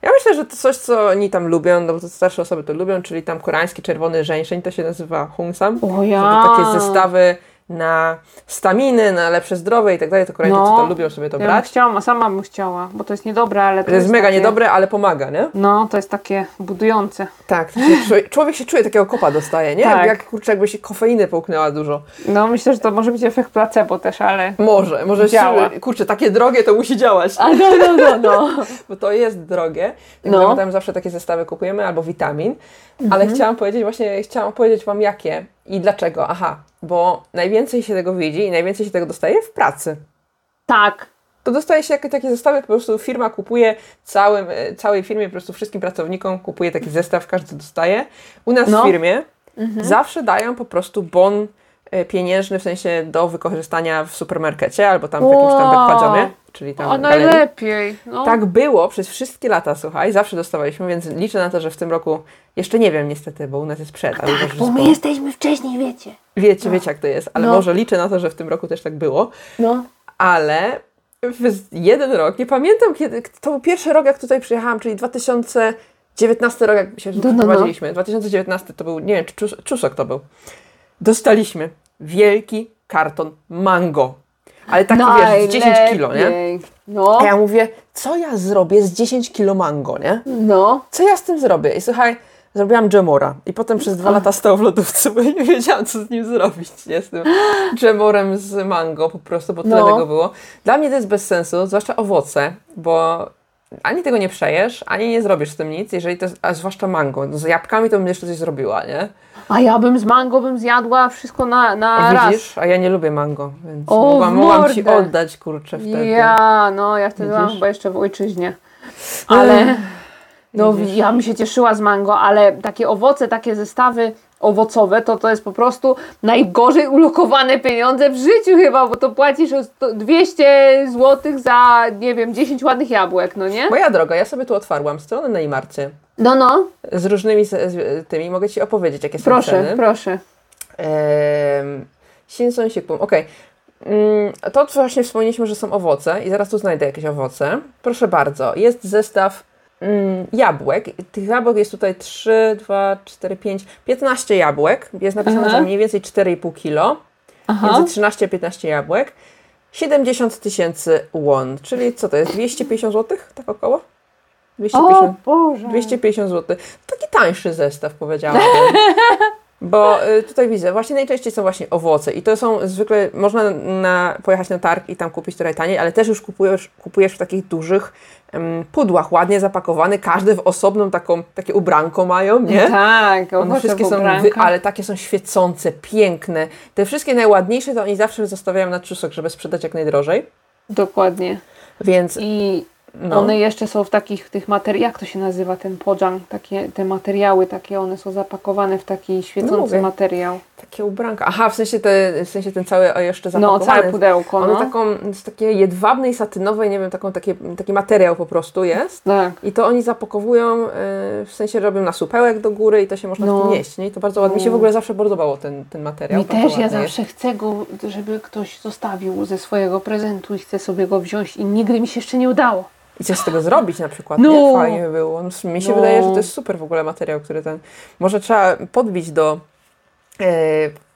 Ja myślę, że to coś, co oni tam lubią, no bo to starsze osoby to lubią, czyli tam koreański czerwony żeńszeń, to się nazywa Hungsam. O ja. To takie zestawy na staminy, na lepsze zdrowie i tak dalej, to Koreańczycy No. to lubią sobie to Ja bym brać. chciała, a sama bym chciała, bo to jest niedobre, ale to, To jest mega takie, niedobre, ale pomaga, nie? No, to jest takie budujące. Tak, się człowiek, się czuje takiego kopa dostaje, nie? Tak. Jak kurczę, jakby się kofeiny połknęła dużo. No, myślę, że to może być efekt placebo też, ale... Może, może Działa. się- kurczę, takie drogie to musi działać, A no, no, no, no. bo to jest drogie. No. No. Tam zawsze takie zestawy kupujemy, albo witamin. Ale Mhm. chciałam powiedzieć, właśnie chciałam powiedzieć Wam jakie i dlaczego. Aha, bo najwięcej się tego widzi i najwięcej się tego dostaje w pracy. Tak. To dostaje się jak takie zestawy, po prostu firma kupuje całym, e, całej firmie, po prostu wszystkim pracownikom kupuje taki zestaw, każdy dostaje. U nas No. w firmie zawsze dają po prostu bon pieniężny, w sensie do wykorzystania w supermarkecie albo tam w jakimś tam backpadziomie, czyli tam O, galerii. najlepiej. No. Tak było przez wszystkie lata, słuchaj, zawsze dostawaliśmy, więc liczę na to, że w tym roku, jeszcze nie wiem niestety, bo u nas jest przed, że Bo my jesteśmy wcześniej, wiecie. wiecie, wiecie jak to jest, ale No. może liczę na to, że w tym roku też tak było, No. ale jeden rok, nie pamiętam kiedy, to był pierwszy rok jak tutaj przyjechałam, czyli 2019 rok jak się No, no, no. prowadziliśmy, 2019 to był, nie wiem, czy czus, czusok to był, dostaliśmy wielki karton mango, ale taki wiesz, z 10 kilo, nie? Najlepiej. No, A ja mówię, co ja zrobię z 10 kilo mango, nie? no. co ja z tym zrobię? I słuchaj, zrobiłam dżemora. I potem przez dwa lata stał w lodówce, bo ja nie wiedziałam, co z nim zrobić, nie? Z tym dżemorem z mango po prostu, bo tyle No. tego było. Dla mnie to jest bez sensu, zwłaszcza owoce, bo ani tego nie przejesz, ani nie zrobisz z tym nic, jeżeli to a zwłaszcza mango. No, z jabłkami to bym jeszcze coś zrobiła, nie? A ja bym z mango bym zjadła wszystko na, na raz. Widzisz? A ja nie lubię mango, więc O, mogłam, mogłam ci oddać, kurczę, wtedy. Ja, no, ja wtedy byłam Widzisz? chyba jeszcze w ojczyźnie. Ale no, Widzisz? ja bym się cieszyła z mango, ale takie owoce, takie zestawy owocowe, to to jest po prostu najgorzej ulokowane pieniądze w życiu chyba, bo to płacisz o sto- 200 zł za, nie wiem, 10 ładnych jabłek, no nie? Moja droga, ja sobie tu otwarłam stronę na Imarcie No, no, z różnymi z, z tymi. Mogę Ci opowiedzieć, jakie są proszę, ceny. proszę. Ehm, Shinson Sikpum, okej. Mm, To właśnie wspomnieliśmy, że są owoce i zaraz tu znajdę jakieś owoce. Proszę bardzo, jest zestaw jabłek. Tych jabłek jest tutaj 3, 2, 4, 5, 15 jabłek. Jest napisane, Aha. że mniej więcej 4,5 kilo. Aha. Między 13 a 15 jabłek. 70 tysięcy won, czyli co to jest? 250 zł? Tak około? 250. O Boże. 250 zł. Taki tańszy zestaw, powiedziałabym. Bo y, tutaj widzę, właśnie najczęściej są właśnie owoce i to są zwykle, można na, pojechać na targ i tam kupić trochę taniej, ale też już kupujesz, kupujesz w takich dużych em, pudłach, ładnie zapakowany, każdy w osobną taką, takie ubranko mają, nie? Tak, One wszystkie są, wy, ale takie są świecące, piękne. Te wszystkie najładniejsze to oni zawsze zostawiają na trzusek, żeby sprzedać jak najdrożej. Dokładnie. Więc I no, one jeszcze są w takich tych materiałach, jak to się nazywa ten podżang, takie te materiały takie, one są zapakowane w taki świecący mówię. materiał. takie ubranka. Aha, w sensie, te, w sensie ten cały jeszcze No, zapakowany. całe pudełko, Ono no. taką, z takiej jedwabnej, satynowej, nie wiem, taką, takie, taki materiał po prostu jest. Tak. I to oni zapakowują, y, w sensie robią na supełek do góry i to się można No. w tym jeść, nie? I to bardzo ładnie. Mi się w ogóle zawsze podobało ten, ten materiał. Mi też, ja zawsze chcę go, żeby ktoś zostawił ze swojego prezentu i chcę sobie go wziąć i nigdy mi się jeszcze nie udało. I coś z tego zrobić na przykład, No. nie? Fajnie by było. No, mi się No. wydaje, że to jest super w ogóle materiał, który ten... Może trzeba podbić do... E,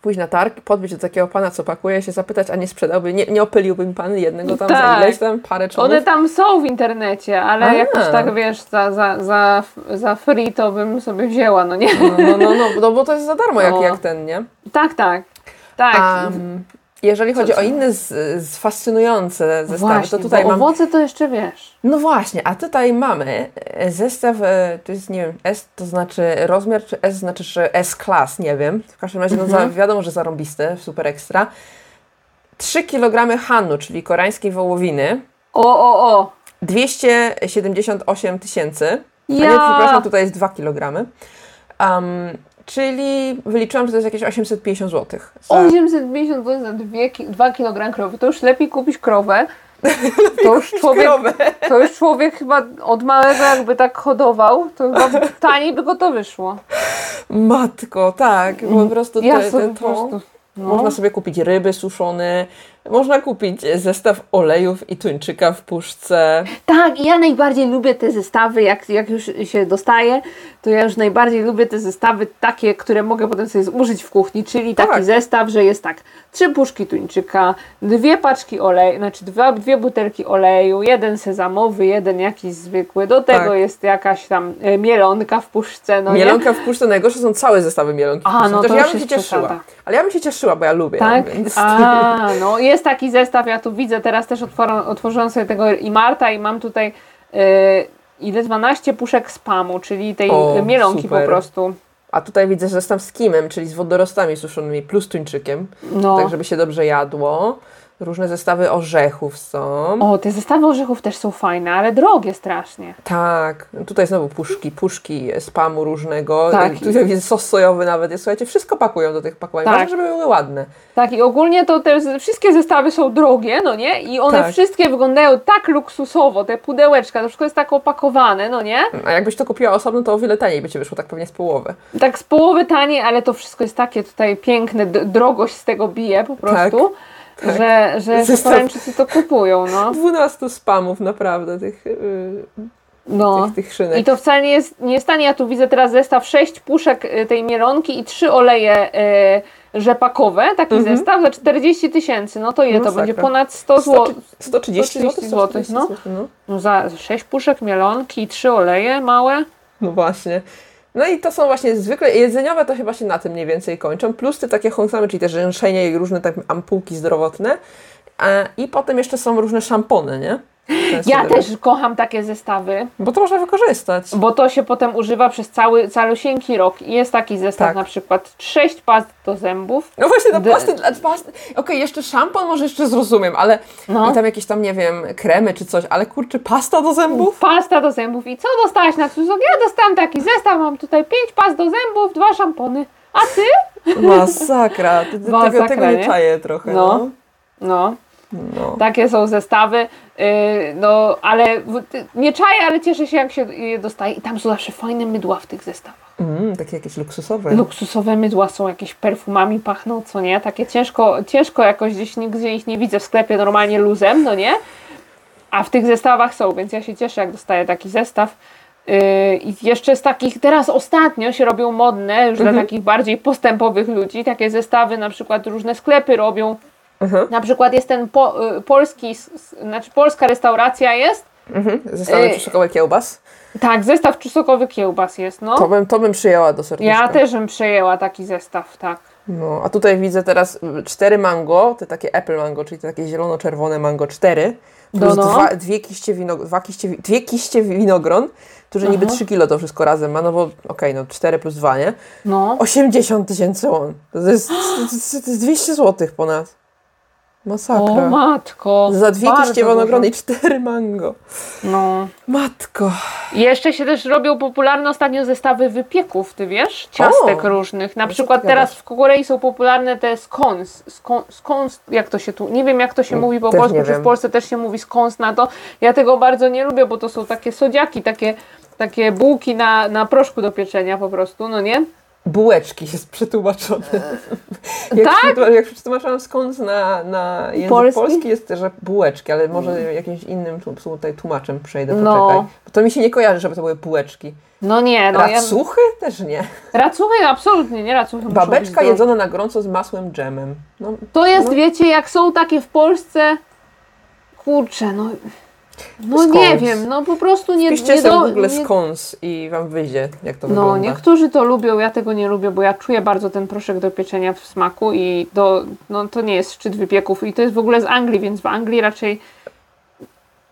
pójść na targ, podbić do takiego pana, co pakuje, się zapytać, a nie sprzedałby, nie, nie opyliłby mi pan jednego tam za Tak. ileś tam, parę czonów? One tam są w internecie, ale A. jakoś tak wiesz, za, za, za, za free to bym sobie wzięła, no nie? No, no, no, no, no bo to jest za darmo, jak, No. jak ten, nie? Tak, tak. Tak. Um, jeżeli chodzi o inne z, z fascynujące zestawy, Właśnie, to tutaj bo mam... owoce to jeszcze wiesz. No właśnie, a tutaj mamy e, zestaw, e, to jest, nie wiem, S to znaczy rozmiar, czy S znaczy, że S-class, nie wiem. W każdym razie, no za, wiadomo, że zarąbiste, super ekstra. 3 kg hanu, czyli koreańskiej wołowiny, O, o, o. 278 tysięcy. A nie, Ja. przepraszam, tutaj jest 2 kg. Um, czyli wyliczyłam, że to jest jakieś 850 zł. Za, 850 zł za 2 kg krowy. To już lepiej kupić krowę. To już człowiek, krowę. to już człowiek chyba od małego jakby tak hodował, to chyba taniej by go to wyszło. Matko, tak, po prostu Ja te, sobie to... prostu. No. Można sobie kupić ryby suszone, można kupić zestaw olejów i tuńczyka w puszce. Tak, i ja najbardziej lubię te zestawy, jak, jak już się dostaje, to ja już najbardziej lubię te zestawy takie, które mogę potem sobie zużyć w kuchni, czyli taki Tak. zestaw, że jest tak, trzy puszki tuńczyka, dwie paczki oleju, znaczy dwa, dwie butelki oleju, jeden sezamowy, jeden jakiś zwykły, do tego Tak. jest jakaś tam e, mielonka w puszce, no nie? Mielonka w puszce, najgorsze są całe zestawy mielonki A, puszce. no Chociaż to ja bym się cieszyła. przesada. Ale ja bym się cieszyła, bo ja lubię. Tak? Więc... A, no jest taki zestaw, ja tu widzę, teraz też otworzę, otworzyłam sobie tego i Marta i mam tutaj e, ile 12 puszek spamu, czyli tej O, mielonki super. po prostu. A tutaj widzę zestaw z kimem, czyli z wodorostami suszonymi plus tuńczykiem, No. tak żeby się dobrze jadło. Różne zestawy orzechów są. O, te zestawy orzechów też są fajne, ale drogie strasznie. Tak, tutaj znowu puszki, puszki spamu różnego. Tak. Tutaj widzę sos sojowy nawet jest. Słuchajcie, wszystko pakują do tych pakowań. Tak. Ważne, żeby były ładne. Tak, i ogólnie to te wszystkie zestawy są drogie, no nie? I one Tak. wszystkie wyglądają tak luksusowo, te pudełeczka, to wszystko jest tak opakowane, no nie? A jakbyś to kupiła osobno, to o wiele taniej by ci wyszło, tak pewnie z połowy. Tak z połowy taniej, ale to wszystko jest takie tutaj piękne, drogość z tego bije po prostu, tak. Że, że Zestaw- Koreańczycy to kupują, no. 12 spamów naprawdę tych, yy, no. tych, tych szynek. I to wcale nie jest, nie jest tanie. Ja tu widzę teraz zestaw 6 puszek y, tej mielonki i 3 oleje y, rzepakowe, taki zestaw za 40 tysięcy. No to ile to Masakra. będzie? Ponad 100 zł. 130 zł. 130 zł, no. no. No za 6 puszek mielonki i 3 oleje małe. No właśnie. No i to są właśnie zwykle jedzeniowe, to chyba się na tym mniej więcej kończą. Plus te takie honsamy, czyli te rzęszenie i różne tak ampułki zdrowotne. A, I potem jeszcze są różne szampony, nie? Ja też kocham takie zestawy, Bo to można wykorzystać. bo to się potem używa przez cały, calusieńki rok. I jest taki zestaw Tak. na przykład 6 past do zębów. No właśnie, D- pasty, pasty. Okej, jeszcze szampon może jeszcze zrozumiem, ale No. i tam jakieś tam, nie wiem, kremy czy coś, ale kurczę, pasta do zębów? Pasta do zębów. I co dostałaś na cudzok? Ja dostałam taki zestaw, mam tutaj 5 past do zębów, dwa szampony. A ty? Masakra. Ty- ty- Tego, Masakra, tego nie nie? czaję trochę. No. No. No. No. Takie są zestawy, yy, no ale ty- nie czaję, ale cieszę się jak się je dostaje i tam są zawsze fajne mydła w tych zestawach. Mm, takie jakieś luksusowe. Luksusowe mydła są jakieś perfumami pachną, co nie? Takie ciężko, ciężko jakoś gdzieś nigdzie ich nie widzę w sklepie normalnie luzem, no nie? A w tych zestawach są, więc ja się cieszę jak dostaję taki zestaw. Yy, I jeszcze z takich, teraz ostatnio się robią modne, już dla takich bardziej postępowych ludzi, takie zestawy, na przykład różne sklepy robią. Mhm. Na przykład jest ten po, y, polski, znaczy polska restauracja jest. Mhm. Zestawy Yy, przyszokowe kiełbas. Tak, zestaw czusokowy kiełbas jest, no. To bym, to bym przyjęła do serduszka. Ja też bym przejęła taki zestaw, tak. No, a tutaj widzę teraz y, cztery mango, te takie apple mango, czyli te takie zielono-czerwone mango, cztery. Plus No, no. dwa, dwie, kiście wino, dwa kiście, wi- dwie kiście winogron, które niby 3 kilo to wszystko razem ma, no bo okej, no 4 plus 2, nie? No. 80 tysięcy jest, to jest, to jest 200 zł ponad. Masakra. O matko. Za dwie kiście i cztery mango. No. Matko. Jeszcze się też robią popularne ostatnio zestawy wypieków, ty wiesz? Ciastek O! różnych. Na przykład teraz w Korei są popularne te scones. Scon- Scones, jak to się tu, nie wiem jak to się mówi po Mm, też polsku, czy w. Polsce też się mówi scones na to. Ja tego bardzo nie lubię, bo to są takie sodziaki, takie, takie bułki na, na proszku do pieczenia po prostu, no nie? Bułeczki jest przetłumaczone. Jak, tak? jak przetłumaczyłam skąd na, na język Polski? polski? jest, że bułeczki, ale może jakimś innym tu- tutaj tłumaczem przejdę, No. poczekaj. Bo to mi się nie kojarzy, żeby to były bułeczki. No nie, no ja... Racuchy? Też nie. Racuchy absolutnie, nie racuchy. Babeczka jedzona na gorąco z masłem dżemem. No, To jest, No. wiecie, jak są takie w Polsce, kurczę, no... No Scones. nie wiem, no po prostu nie... Piszcie nie sobie do- w Google nie- i wam wyjdzie, jak to No, wygląda. niektórzy to lubią, ja tego nie lubię, bo ja czuję bardzo ten proszek do pieczenia w smaku i do, no, to nie jest szczyt wypieków i to jest w ogóle z Anglii, więc w Anglii raczej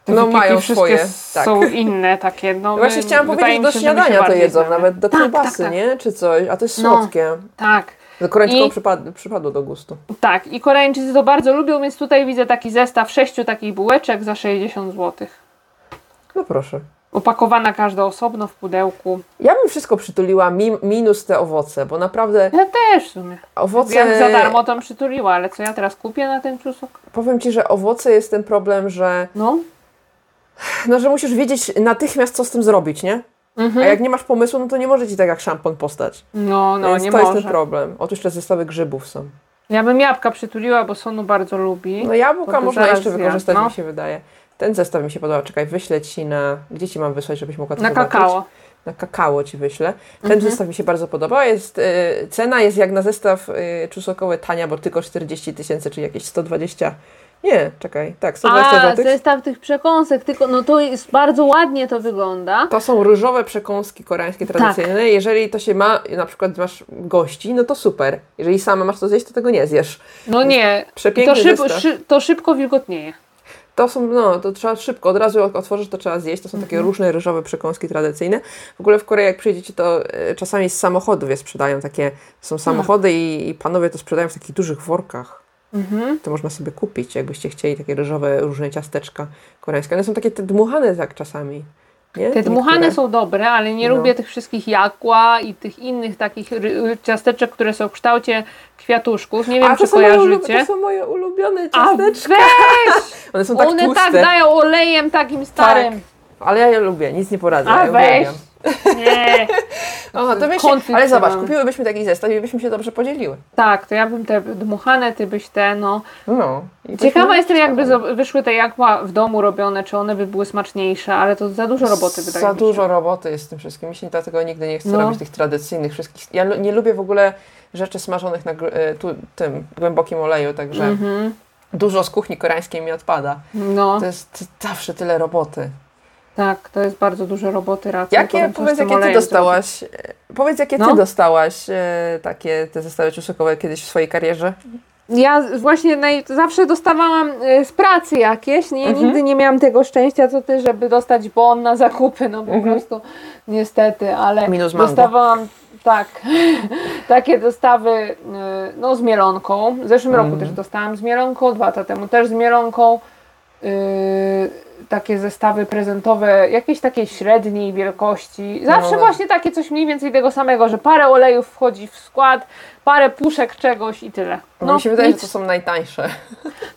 te No, mają swoje, tak. są inne takie, no Właśnie my- chciałam wydaje powiedzieć, do śniadania to jedzą, nawet do Tak, kiełbasy, tak, tak. nie? Czy coś, a to jest No. słodkie. Tak, Koreańczykom I- przypad- przypadło do gustu. tak i Koreańczycy to bardzo lubią, więc tutaj widzę taki zestaw sześciu takich bułeczek za 60 zł. No proszę. Opakowana każda osobno w pudełku. Ja bym wszystko przytuliła, mi, minus te owoce, bo naprawdę Ja też w sumie. owoce... Ja za darmo tam przytuliła, ale co ja teraz kupię na ten czusok? Powiem Ci, że owoce jest ten problem, że, No. no, że musisz wiedzieć natychmiast, co z tym zrobić, nie? Mhm. A jak nie masz pomysłu, no to nie może Ci tak jak szampon postać. No, no, Więc nie to jest ten może. problem. Otóż te zestawy grzybów są. Ja bym jabłka przytuliła, bo Sonu bardzo lubi. No jabłka można jeszcze wykorzystać, no. mi się wydaje. Ten zestaw mi się podoba. Czekaj, wyślę Ci na... Gdzie Ci mam wysłać, żebyś mogła to na zobaczyć? kakao. Na kakao Ci wyślę. Ten Mhm. zestaw mi się bardzo podoba. Jest, y, cena jest jak na zestaw y, czusokowy tania, bo tylko 40 tysięcy, czyli jakieś 120... Nie, czekaj, tak, 120 A, zł. zestaw tych przekąsek, tylko no to jest bardzo ładnie to wygląda. To są różowe przekąski koreańskie Tak. tradycyjne. Jeżeli to się ma, na przykład masz gości, no to super. Jeżeli sama masz to zjeść, to tego nie zjesz. No nie. Przepiękny to, szyb, szy, to szybko wilgotnieje. To są, no, to trzeba szybko, od razu jak otworzysz, to trzeba zjeść. To są takie Mhm. różne ryżowe przekąski tradycyjne. W ogóle w Korei, jak przyjdziecie, to e, czasami z samochodów je sprzedają takie, są samochody i, i panowie to sprzedają w takich dużych workach. Mhm. To można sobie kupić, jakbyście chcieli takie ryżowe, różne ciasteczka koreańskie. One są takie te dmuchane tak czasami. Nie? Te dmuchane Niektóre. są dobre, ale nie No. lubię tych wszystkich jakła i tych innych takich ry- ciasteczek, które są w kształcie kwiatuszków. Nie wiem, A czy kojarzycie. to są moje ulubione A ciasteczka. weź! One są tak One tłuste. tak dają olejem takim starym. Ale ja je lubię, nic nie poradzę. A ja weź! Nie. O, to byśmy, ale zobacz, kupiłybyśmy taki zestaw i byśmy się dobrze podzieliły. Tak, to ja bym te dmuchane, ty byś te, no. No. Ciekawa jestem, jakby wyszły te jakła w domu robione, czy one by były smaczniejsze, ale to za dużo roboty wydaje Za dużo roboty jest z tym wszystkim. Mi się dlatego nigdy nie chce No. robić tych tradycyjnych wszystkich. Ja nie lubię w ogóle rzeczy smażonych na e, tu, tym głębokim oleju, także Mhm. dużo z kuchni koreańskiej mi odpada. No, To jest zawsze tyle roboty. Tak, to jest bardzo dużo roboty racji. Jakie, z powiedz, jakie ty dostałaś, e, powiedz, jakie No. ty dostałaś e, takie te zestawy ciusokowe kiedyś w swojej karierze? Ja właśnie naj, zawsze dostawałam y, z pracy jakieś, nie, Mhm. nigdy nie miałam tego szczęścia, co ty, żeby dostać bon na zakupy, no po Mhm. prostu niestety, ale Minus mango. dostawałam tak, takie dostawy y, no z mielonką. W zeszłym roku Mhm. też dostałam z mielonką, dwa lata temu też z mielonką. Y, takie zestawy prezentowe, jakieś takiej średniej wielkości. Zawsze No. właśnie takie coś mniej więcej tego samego, że parę olejów wchodzi w skład, parę puszek czegoś i tyle. No, mi się wydaje, nic. że to są najtańsze.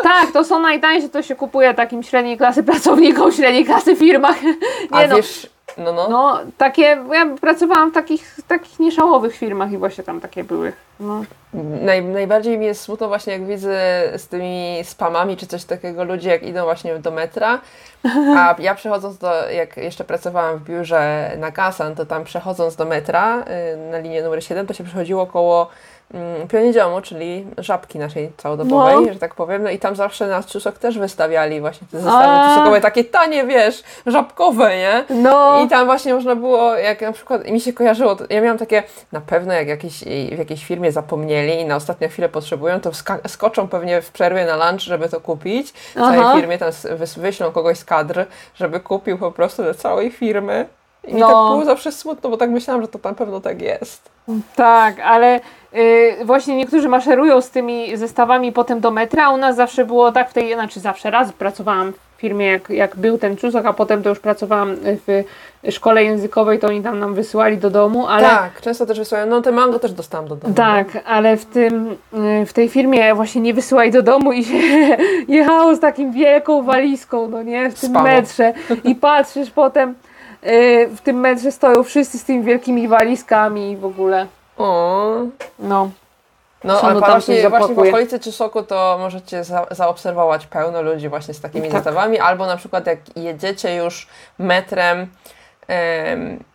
Tak, to są najtańsze, to się kupuje takim średniej klasy pracownikom, średniej klasy firmach. A Nie no, wiesz, no, no. no takie, ja pracowałam w takich, takich nieszałowych firmach i właśnie tam takie były. No. Naj, najbardziej mi jest smutno właśnie jak widzę z tymi spamami czy coś takiego ludzie jak idą właśnie do metra, a ja przechodząc do, jak jeszcze pracowałam w biurze na Kasan, to tam przechodząc do metra y, na linię numer 7, to się przechodziło koło mm, Pionierdziomu, czyli żabki naszej całodobowej, No. że tak powiem, no i tam zawsze nas Czusok też wystawiali właśnie te zestawy. Czusokowe, takie tanie, wiesz, żabkowe, nie? no. I tam właśnie można było, jak na przykład, mi się kojarzyło, to ja miałam takie, na pewno jak jakiś, w jakiejś firmie zapomnieli i na ostatnią chwilę potrzebują, to skoczą pewnie w przerwie na lunch, żeby to kupić. W całej Aha. firmie tam wyślą kogoś z kadr, żeby kupił po prostu do całej firmy. I mi No. tak było zawsze smutno, bo tak myślałam, że to na pewno tak jest. Tak, ale y, właśnie niektórzy maszerują z tymi zestawami potem do metra, a u nas zawsze było tak w tej, znaczy zawsze raz pracowałam w firmie, jak, jak był ten czusok, a potem to już pracowałam w szkole językowej, to oni tam nam wysyłali do domu, ale Tak, często też wysyłają, no te mango też dostałam do domu. Tak, ale w tym, y, w tej firmie właśnie nie wysyłaj do domu i się jechało z takim wielką walizką, no nie, w tym Spało. metrze i patrzysz potem, w tym metrze stoją wszyscy z tymi wielkimi walizkami i w ogóle. O. No. No, ono tam właśnie, właśnie w okolicy Czysoku to możecie za, zaobserwować pełno ludzi właśnie z takimi Tak. zestawami, albo na przykład jak jedziecie już metrem em,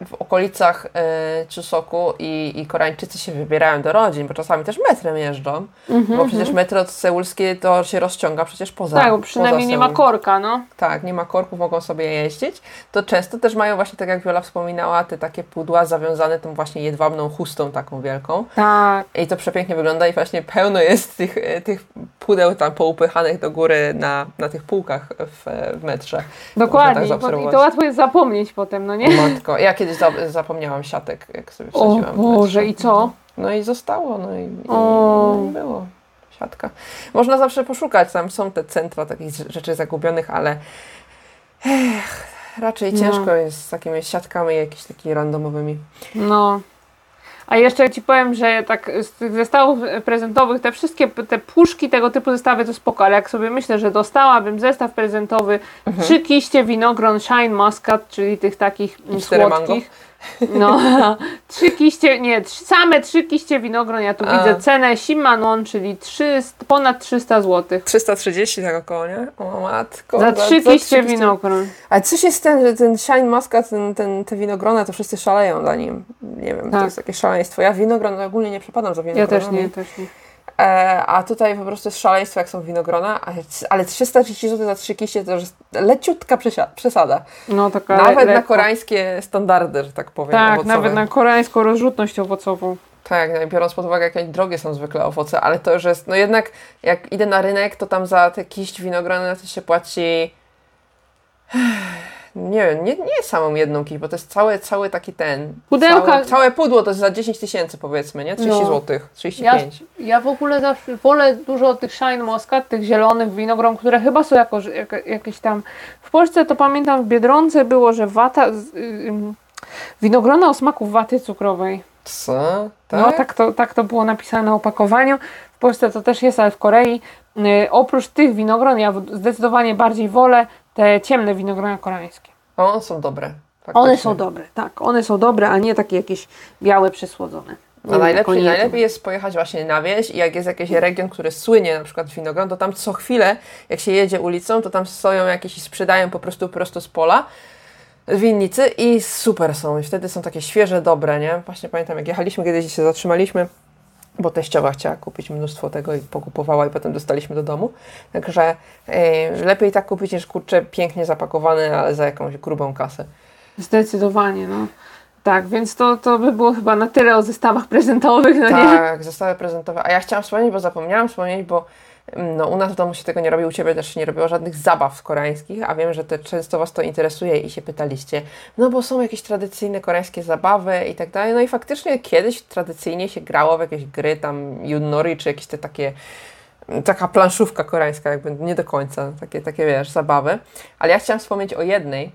w okolicach e, Czysoku i, i Koreańczycy się wybierają do rodzin, bo czasami też metrem jeżdżą, Mhm, bo przecież metro seulskie to się rozciąga przecież poza Tak, bo przynajmniej poza nie ma korka, no. Tak, nie ma korków, mogą sobie jeździć, to często też mają właśnie, tak jak Wiola wspominała, te takie pudła zawiązane tą właśnie jedwabną chustą taką wielką. Tak. I to przepięknie wygląda i właśnie pełno jest tych, e, tych pudeł tam poupychanych do góry na, na tych półkach w, w metrze. Dokładnie. tak I to łatwo jest zapomnieć potem, no nie? Matko, ja kiedyś za, zapomniałam siatek, jak sobie O wsadziłam. w Boże, i co? No i zostało, no i, i O. nie było siatka. Można zawsze poszukać, tam są te centra takich rzeczy zagubionych, ale ech, raczej No. ciężko jest z takimi siatkami jakimiś takimi randomowymi. No. A jeszcze ci powiem, że tak z tych zestawów prezentowych, te wszystkie te puszki tego typu zestawy to spoko, ale jak sobie myślę, że dostałabym zestaw prezentowy, Mhm. trzy kiście winogron Shine Muscat, czyli tych takich słodkich. No, trzy kiście, nie, trzy, same trzy kiście winogron, ja tu A. widzę cenę Simanon, czyli 300, ponad 300 zł. 330 tak około, nie? O matko. Za trzy kiście winogron. Ale coś jest ten, że ten Shine Muscat, ten, ten, te winogrona, to wszyscy szaleją dla nim. Nie wiem, to Tak. jest jakieś szaleństwo. Ja winogron ogólnie nie przepadam za Ja winogronami. też nie, też nie. E, a tutaj po prostu jest szaleństwo, jak są winogrona, ale, ale 330 zł za trzy kiście to już jest leciutka przesada. No taka Nawet na koreańskie standardy, że tak powiem, Tak, owocowe. nawet na koreańską rozrzutność owocową. Tak, no biorąc pod uwagę, jak drogie są zwykle owoce, ale to już jest, no jednak jak idę na rynek, to tam za te kiść winogrona to się płaci nie nie, nie samą jedną kiść, bo to jest cały, cały taki ten, Pudełka- całe, całe pudło to jest za 10 tysięcy powiedzmy, nie? 30 No. zł, Ja, 35. ja w ogóle zawsze wolę dużo tych Shine Muscat, tych zielonych winogron, które chyba są jako, jak, jakieś tam... W Polsce to pamiętam w Biedronce było, że wata... ym, winogrona o smaku waty cukrowej. Co? Tak? No tak to, tak to było napisane na opakowaniu. W Polsce to też jest, ale w Korei y, oprócz tych winogron ja zdecydowanie bardziej wolę te ciemne winogrona koreańskie. O, są dobre. One faktycznie. są dobre, tak. One są dobre, a nie takie jakieś białe, przysłodzone. No najlepiej, najlepiej jest pojechać właśnie na wieś i jak jest jakiś region, który słynie na przykład winogron, to tam co chwilę, jak się jedzie ulicą, to tam stoją jakieś i sprzedają po prostu prosto z pola winnicy i super są. I wtedy są takie świeże, dobre, nie? Właśnie pamiętam, jak jechaliśmy kiedyś się zatrzymaliśmy, bo teściowa chciała kupić mnóstwo tego i pokupowała i potem dostaliśmy do domu. Także e, lepiej tak kupić niż kurczę pięknie zapakowane, ale za jakąś grubą kasę. Zdecydowanie, no. Tak, więc to, to by było chyba na tyle o zestawach prezentowych, no nie? Tak, zestawy prezentowe. A ja chciałam wspomnieć, bo zapomniałam wspomnieć, bo no, u nas w domu się tego nie robi, u Ciebie też się nie robiło żadnych zabaw koreańskich, a wiem, że te często Was to interesuje i się pytaliście, no bo są jakieś tradycyjne koreańskie zabawy i tak dalej. No i faktycznie kiedyś tradycyjnie się grało w jakieś gry, tam Yunori, czy jakieś te takie taka planszówka koreańska, jakby nie do końca, takie, takie wiesz, zabawy. Ale ja chciałam wspomnieć o jednej,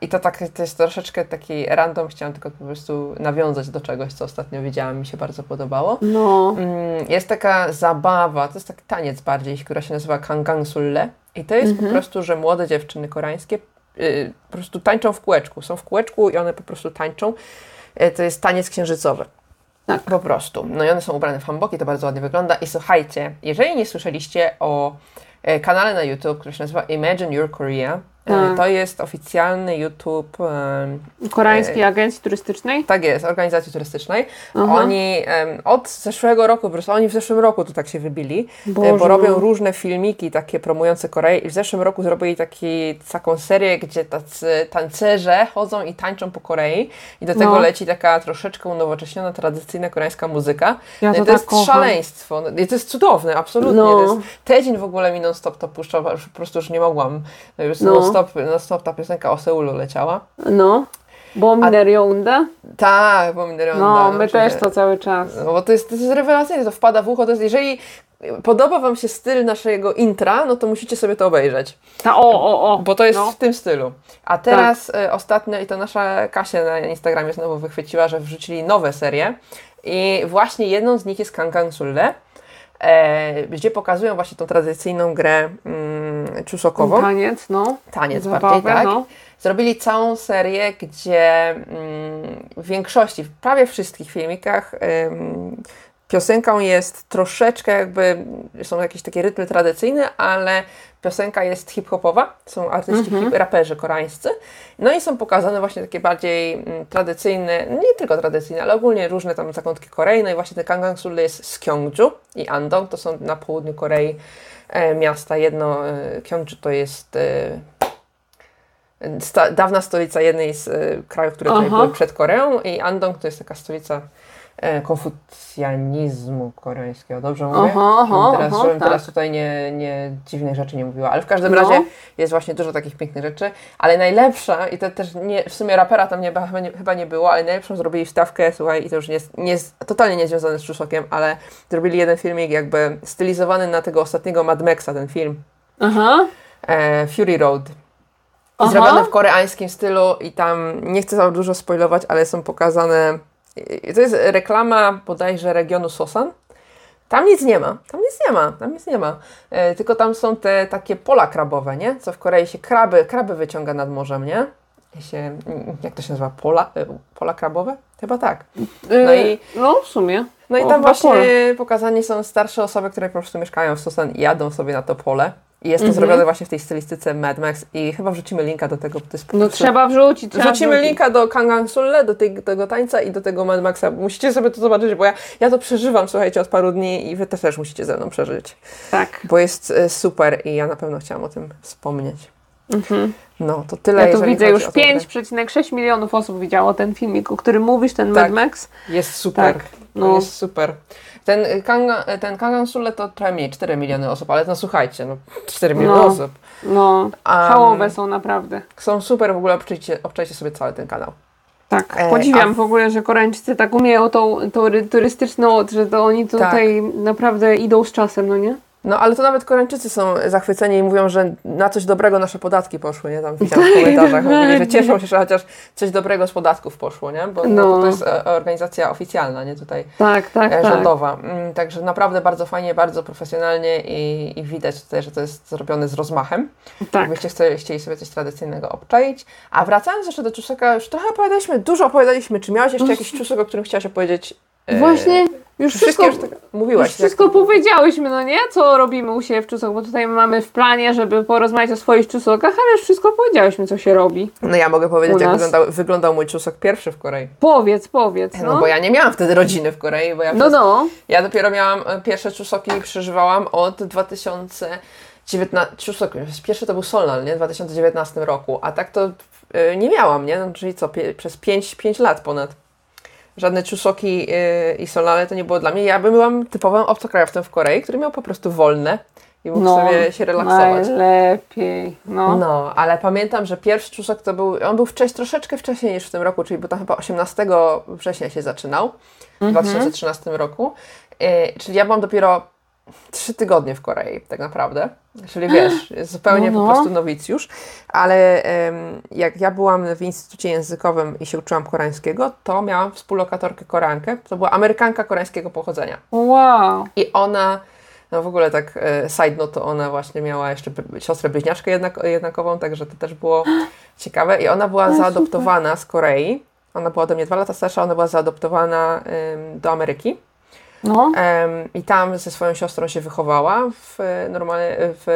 i to tak, to jest troszeczkę taki random, chciałam tylko po prostu nawiązać do czegoś, co ostatnio widziałam, mi się bardzo podobało. No, Mm, Jest taka zabawa, to jest taki taniec bardziej, która się nazywa Kangang Sulle. I to jest po prostu, że młode dziewczyny koreańskie y, po prostu tańczą w kółeczku. Są w kółeczku i one po prostu tańczą. Y, to jest taniec księżycowy. Tak. Po prostu. No i one są ubrane w hanboki, to bardzo ładnie wygląda. I słuchajcie, jeżeli nie słyszeliście o e, kanale na YouTube, który się nazywa Imagine Your Korea, e, Tak. to jest oficjalny YouTube em, koreańskiej agencji turystycznej. tak jest, organizacji turystycznej. Aha. Oni od zeszłego roku, po prostu oni w zeszłym roku tu tak się wybili, e, Boże, bo robią no. różne filmiki takie promujące Koreę i w zeszłym roku zrobili taki, taką serię, gdzie tacy tancerze chodzą i tańczą po Korei i do tego No. leci taka troszeczkę unowocześniona, tradycyjna koreańska muzyka. Ja I to to tak jest kocham. szaleństwo. No, I to jest cudowne, absolutnie. No. To jest, Tedzin w ogóle mi non-stop to puszczał, po prostu już nie mogłam. Już No. Non-stop, non-stop ta piosenka o Seulu leciała. No, bo Minerionda. Tak, bo Minerion No, my też to cały czas. No bo to jest, to jest rewelacyjne, to wpada w ucho. To jest, jeżeli podoba Wam się styl naszego intra, no to musicie sobie to obejrzeć, Ta, o, o, o. bo to jest No. w tym stylu. A teraz e, ostatnio, i to nasza Kasia na Instagramie znowu wychwyciła, że wrzucili nowe serie i właśnie jedną z nich jest Kankan Sulle, gdzie pokazują właśnie tą tradycyjną grę mm, czusokową. Taniec, no. Taniec Zabawę, bardziej, tak? no. zrobili całą serię, gdzie mm, w większości, w prawie wszystkich filmikach ym, piosenką jest troszeczkę jakby, są jakieś takie rytmy tradycyjne, ale piosenka jest hip-hopowa, są artyści, hip, raperzy koreańscy, no i są pokazane właśnie takie bardziej mm, tradycyjne, nie tylko tradycyjne, ale ogólnie różne tam zakątki Korei, no i właśnie ten Kangang Sul jest z Gyeongju i Andong, to są na południu Korei e, miasta, jedno, e, Gyeongju to jest e, sta, dawna stolica jednej z e, krajów, które były przed Koreą i Andong to jest taka stolica konfucjanizmu koreańskiego, dobrze mówię? Aha, aha, teraz, aha, żebym tak. teraz tutaj nie, nie dziwnych rzeczy nie mówiła, ale w każdym No. razie jest właśnie dużo takich pięknych rzeczy, ale najlepsza, i to też nie, w sumie rapera tam nie, chyba, nie, chyba nie było, ale najlepszą zrobili wstawkę, słuchaj, i to już nie jest, nie totalnie niezwiązane z Czusokiem, ale zrobili jeden filmik jakby stylizowany na tego ostatniego Mad Maxa, ten film, Aha. e, Fury Road. Aha. Zrobiony w koreańskim stylu i tam, nie chcę za dużo spoilować, ale są pokazane, i to jest reklama bodajże regionu Sosan. Tam nic nie ma, tam nic nie ma, tam nic nie ma. E, tylko tam są te takie pola krabowe, nie? Co w Korei się kraby, kraby wyciąga nad morzem, nie? Się, jak to się nazywa? Pola, e, pola krabowe? Chyba tak. No Y, i- no w sumie. No i O, tam chyba właśnie pole. pokazani są starsze osoby, które po prostu mieszkają w Sosan i jadą sobie na to pole. I jest to Mhm. zrobione właśnie w tej stylistyce Mad Max i chyba wrzucimy linka do tego, bo to jest No trzeba wrzucić. Trzeba Wrzucimy wrzucić. linka do Kangang Sulle, do tej, tego tańca i do tego Mad Maxa. Musicie sobie to zobaczyć, bo ja, ja to przeżywam, słuchajcie, od paru dni i wy też, też musicie ze mną przeżyć. Tak. Bo jest e, super i ja na pewno chciałam o tym wspomnieć. Mhm. No, to tyle, Ja tu widzę już o tą grę. 5,6 milionów osób widziało ten filmik, o którym mówisz, ten Tak. Mad Max. Jest super. Tak, No. Jest super. Ten, y, Kanga, ten Kangang Sulle to trochę mniej, 4 miliony osób, ale no słuchajcie, no 4 miliony No. osób. No, A, hałowe są naprawdę. Są super, w ogóle obczajcie, obczajcie sobie cały ten kanał. Tak, E, podziwiam a- w ogóle, że Koreańczycy tak umieją tą, tą ry- turystyczną, że to oni tutaj Tak. naprawdę idą z czasem, no nie? No ale to nawet Koreańczycy są zachwyceni i mówią, że na coś dobrego nasze podatki poszły, nie? Tam widziałam w komentarzach, mówili, że cieszą się, że chociaż coś dobrego z podatków poszło, nie? Bo no. No. to jest e, organizacja oficjalna, nie? Tutaj Tak, tak, e, tak. rządowa. Mm, Także naprawdę bardzo fajnie, bardzo profesjonalnie i, i widać tutaj, że to jest zrobione z rozmachem. tak. Jakbyście chce- chcieli sobie coś tradycyjnego obczaić. A wracając jeszcze do Czuseka, już trochę opowiadaliśmy, dużo opowiadaliśmy. Czy miałaś jeszcze jakiś Czusek, o którym chciałaś opowiedzieć? E, Właśnie już wszystko, już tak mówiłaś? już wszystko powiedziałyśmy, no nie? Co robimy u siebie w Czusok, bo tutaj mamy w planie, żeby porozmawiać o swoich Czusokach, ale już wszystko powiedziałyśmy, co się robi. No ja mogę powiedzieć, jak wyglądał, wyglądał mój Czusek pierwszy w Korei. Powiedz, powiedz, No. no. bo ja nie miałam wtedy rodziny w Korei, bo ja, No, przez, no. ja dopiero miałam e, pierwsze Czusoki przeżywałam od 2019, Czusok, pierwszy to był Solnal, nie? W 2019 roku, a tak to e, nie miałam, nie? No, czyli co, pie, przez 5, 5 lat ponad. Żadne Czusoki e, i Solnale to nie było dla mnie. Ja byłam typowym obcokrajowcem w Korei, który miał po prostu wolne i mógł No, sobie się relaksować. najlepiej, no. No, ale pamiętam, że pierwszy Czusok to był, on był wcześniej, troszeczkę wcześniej niż w tym roku, czyli bo tam chyba 18 września się zaczynał, w Mhm. 2013 roku. E, czyli ja byłam dopiero trzy tygodnie w Korei, tak naprawdę. Czyli wiesz, jest zupełnie No, po no. prostu nowicjusz. Ale jak ja byłam w Instytucie Językowym i się uczyłam koreańskiego, to miałam współlokatorkę Koreankę. To była Amerykanka koreańskiego pochodzenia. Wow. I ona, no w ogóle tak e, side note, to ona właśnie miała jeszcze siostrę bliźniaczkę jednak, jednakową, także to też było ciekawe. I ona była zaadoptowana z Korei. Ona była ode mnie dwa lata starsza, ona była zaadoptowana ym, do Ameryki. No. Em, I tam ze swoją siostrą się wychowała w e, normalnie w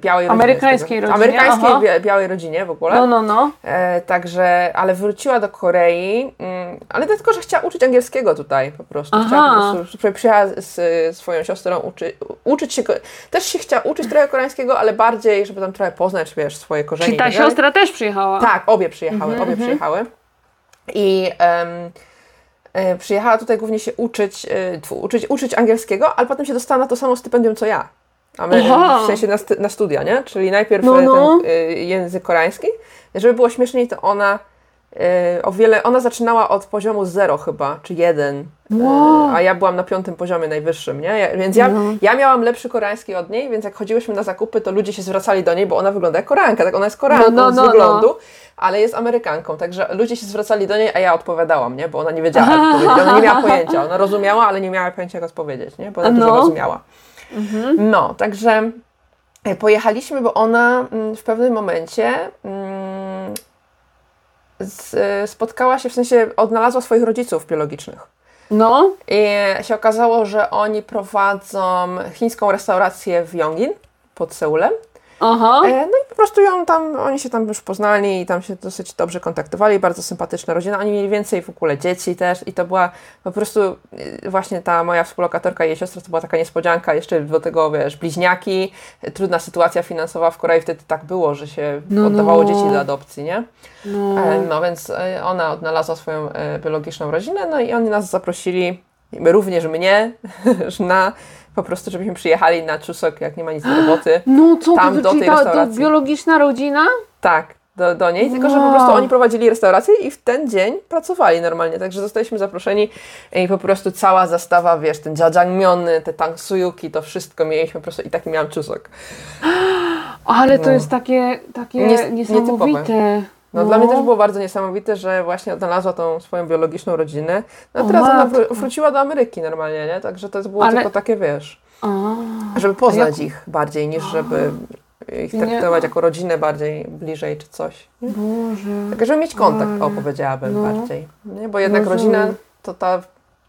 białej rodzinie. Amerykańskiej tego- rodzinie, Amerykańskiej aha. białej rodzinie w ogóle. No, no, no. E, także, ale wróciła do Korei, mm, ale tylko, że chciała uczyć angielskiego tutaj po prostu. Aha. Chciała po prostu, przy- przyjechała z z swoją siostrą uczy, uczyć się, też się chciała uczyć trochę koreańskiego, ale bardziej, żeby tam trochę poznać, wiesz, swoje korzenie. Czyli ta tak siostra też przyjechała? Tak, obie przyjechały, Mhm, obie mhm. przyjechały. I e, przyjechała tutaj głównie się uczyć, e, uczyć, uczyć angielskiego, ale potem się dostała na to samo stypendium co ja. A my, Aha. w sensie na, na studia, nie? Czyli najpierw No, e, no. ten e, język koreański. Żeby było śmieszniej, to ona e, o wiele, ona zaczynała od poziomu 0 chyba, czy 1, Wow. a ja byłam na piątym poziomie najwyższym, nie? Ja, więc ja, No. ja miałam lepszy koreański od niej, więc jak chodziłyśmy na zakupy, to ludzie się zwracali do niej, bo ona wygląda jak Koreanka, tak ona jest Koreanką No, no, z no, wyglądu, ale jest Amerykanką, także ludzie się zwracali do niej, a ja odpowiadałam, nie? Bo ona nie wiedziała, jak odpowiedzieć. Ona nie miała pojęcia, ona rozumiała, ale nie miała pojęcia, jak odpowiedzieć, nie? Bo ona dużo No. rozumiała. No, także e, pojechaliśmy, bo ona mm, w pewnym momencie mm, z, spotkała się, w sensie odnalazła swoich rodziców biologicznych. No, I się okazało, że oni prowadzą chińską restaurację w Yongin pod Seulem. Aha. E, No i po prostu ją tam, oni się tam już poznali i tam się dosyć dobrze kontaktowali, bardzo sympatyczna rodzina. Oni mieli więcej w ogóle dzieci też i to była po prostu y, właśnie ta moja współlokatorka i jej siostra to była taka niespodzianka, jeszcze do tego wiesz, bliźniaki, trudna sytuacja finansowa w Korei wtedy tak było, że się No, oddawało no. dzieci do adopcji, nie? No. E, No więc e, ona odnalazła swoją biologiczną rodzinę, no i oni nas zaprosili, również mnie, na po prostu, żebyśmy przyjechali na Czusok, jak nie ma nic do roboty. No co, tam to, do tej ta, to restauracji. biologiczna rodzina? Tak, do, do niej, tylko że po prostu oni prowadzili restaurację i w ten dzień pracowali normalnie, także zostaliśmy zaproszeni i po prostu cała zastawa, wiesz, ten jajangmyony, te tangsuyuki, to wszystko mieliśmy po prostu i taki miałam czusok. Ale to No. jest takie, takie Nies- niesamowite. No, dla mnie też było bardzo niesamowite, że właśnie odnalazła tą swoją biologiczną rodzinę, no a O teraz ona wróciła do Ameryki normalnie, nie? Także to było Ale- tylko takie, wiesz, A, żeby poznać jak- ich bardziej, niż żeby ich Nie. traktować jako rodzinę bardziej bliżej czy coś. Nie? Boże. Tak, żeby mieć kontakt, o Ale- powiedziałabym no. bardziej. Nie? Bo jednak Rozumiem. rodzina to ta w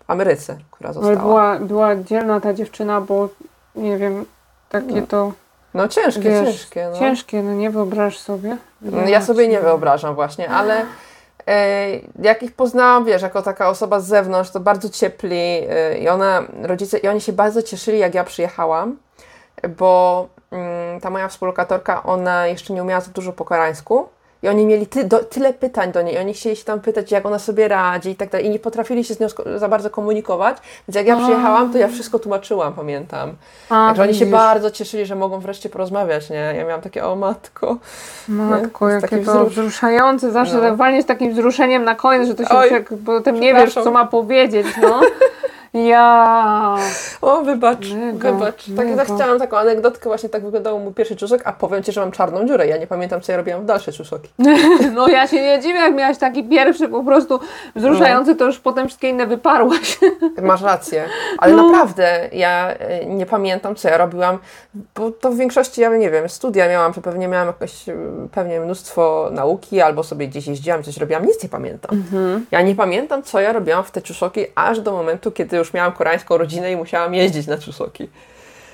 Ameryce, która Ale została. była, była dzielna ta dziewczyna, bo nie wiem, takie No, to No ciężkie, wiesz, ciężkie. No. ciężkie, no nie wyobrażasz sobie. No, Ja sobie nie wyobrażam właśnie, ale e, jak ich poznałam, wiesz, jako taka osoba z zewnątrz, to bardzo ciepli e, i ona, rodzice, i oni się bardzo cieszyli, jak ja przyjechałam, bo mm, ta moja współlokatorka, ona jeszcze nie umiała za dużo po koreańsku i oni mieli ty, do, tyle pytań do niej, oni chcieli się tam pytać, jak ona sobie radzi i tak dalej i nie potrafili się z nią za bardzo komunikować, więc jak ja przyjechałam, to ja wszystko tłumaczyłam, pamiętam. A, Także oni się bardzo cieszyli, że mogą wreszcie porozmawiać, nie? Ja miałam takie, o matko. Matko, jest jakie to wzrusz. wzruszające. Zawsze No. tak walnie z takim wzruszeniem na koniec, że to się Oj, potem nie wiesz, co ma powiedzieć, no. Ja. O, wybacz, Mega, wybacz. Tak, mega. tak chciałam taką anegdotkę, właśnie tak wyglądał mój pierwszy czusok, a powiem Ci, że mam czarną dziurę. Ja nie pamiętam, co ja robiłam w dalsze czusoki. No ja się nie dziwię, jak miałaś taki pierwszy po prostu wzruszający, to już potem wszystkie inne wyparłaś. Masz rację. Ale No. naprawdę, ja e, nie pamiętam, co ja robiłam, bo to w większości, ja nie wiem, studia miałam, że pewnie miałam jakoś, e, pewnie mnóstwo nauki, albo sobie gdzieś jeździłam, coś robiłam, nic nie pamiętam. Mhm. Ja nie pamiętam, co ja robiłam w te czusoki, aż do momentu, kiedy już miałam koreańską rodzinę i musiałam jeździć na czusoki.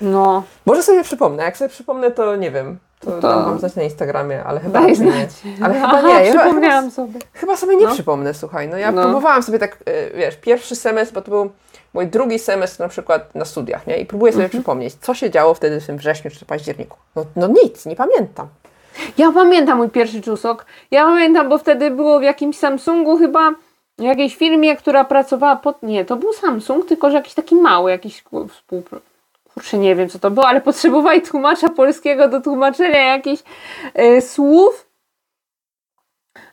No, Może sobie przypomnę. Jak sobie przypomnę, to nie wiem. To, To- dam wam znać na Instagramie, ale chyba daj raczej nie. znać. Ale chyba Aha, nie. Ja chyba, przypomniałam sobie. chyba sobie nie No. przypomnę, słuchaj. No ja No. próbowałam sobie tak, y, wiesz, pierwszy semestr, bo to był mój drugi semestr na przykład na studiach, nie? I próbuję sobie Mhm. przypomnieć, co się działo wtedy w tym wrześniu czy październiku. No, no nic, nie pamiętam. Ja pamiętam mój pierwszy czusok. Ja pamiętam, bo wtedy było w jakimś Samsungu chyba, w jakiejś firmie, która pracowała pod... Nie, to był Samsung, tylko że jakiś taki mały, jakiś współpro... Kurczę, nie wiem co to było, ale potrzebowali tłumacza polskiego do tłumaczenia jakichś e, słów,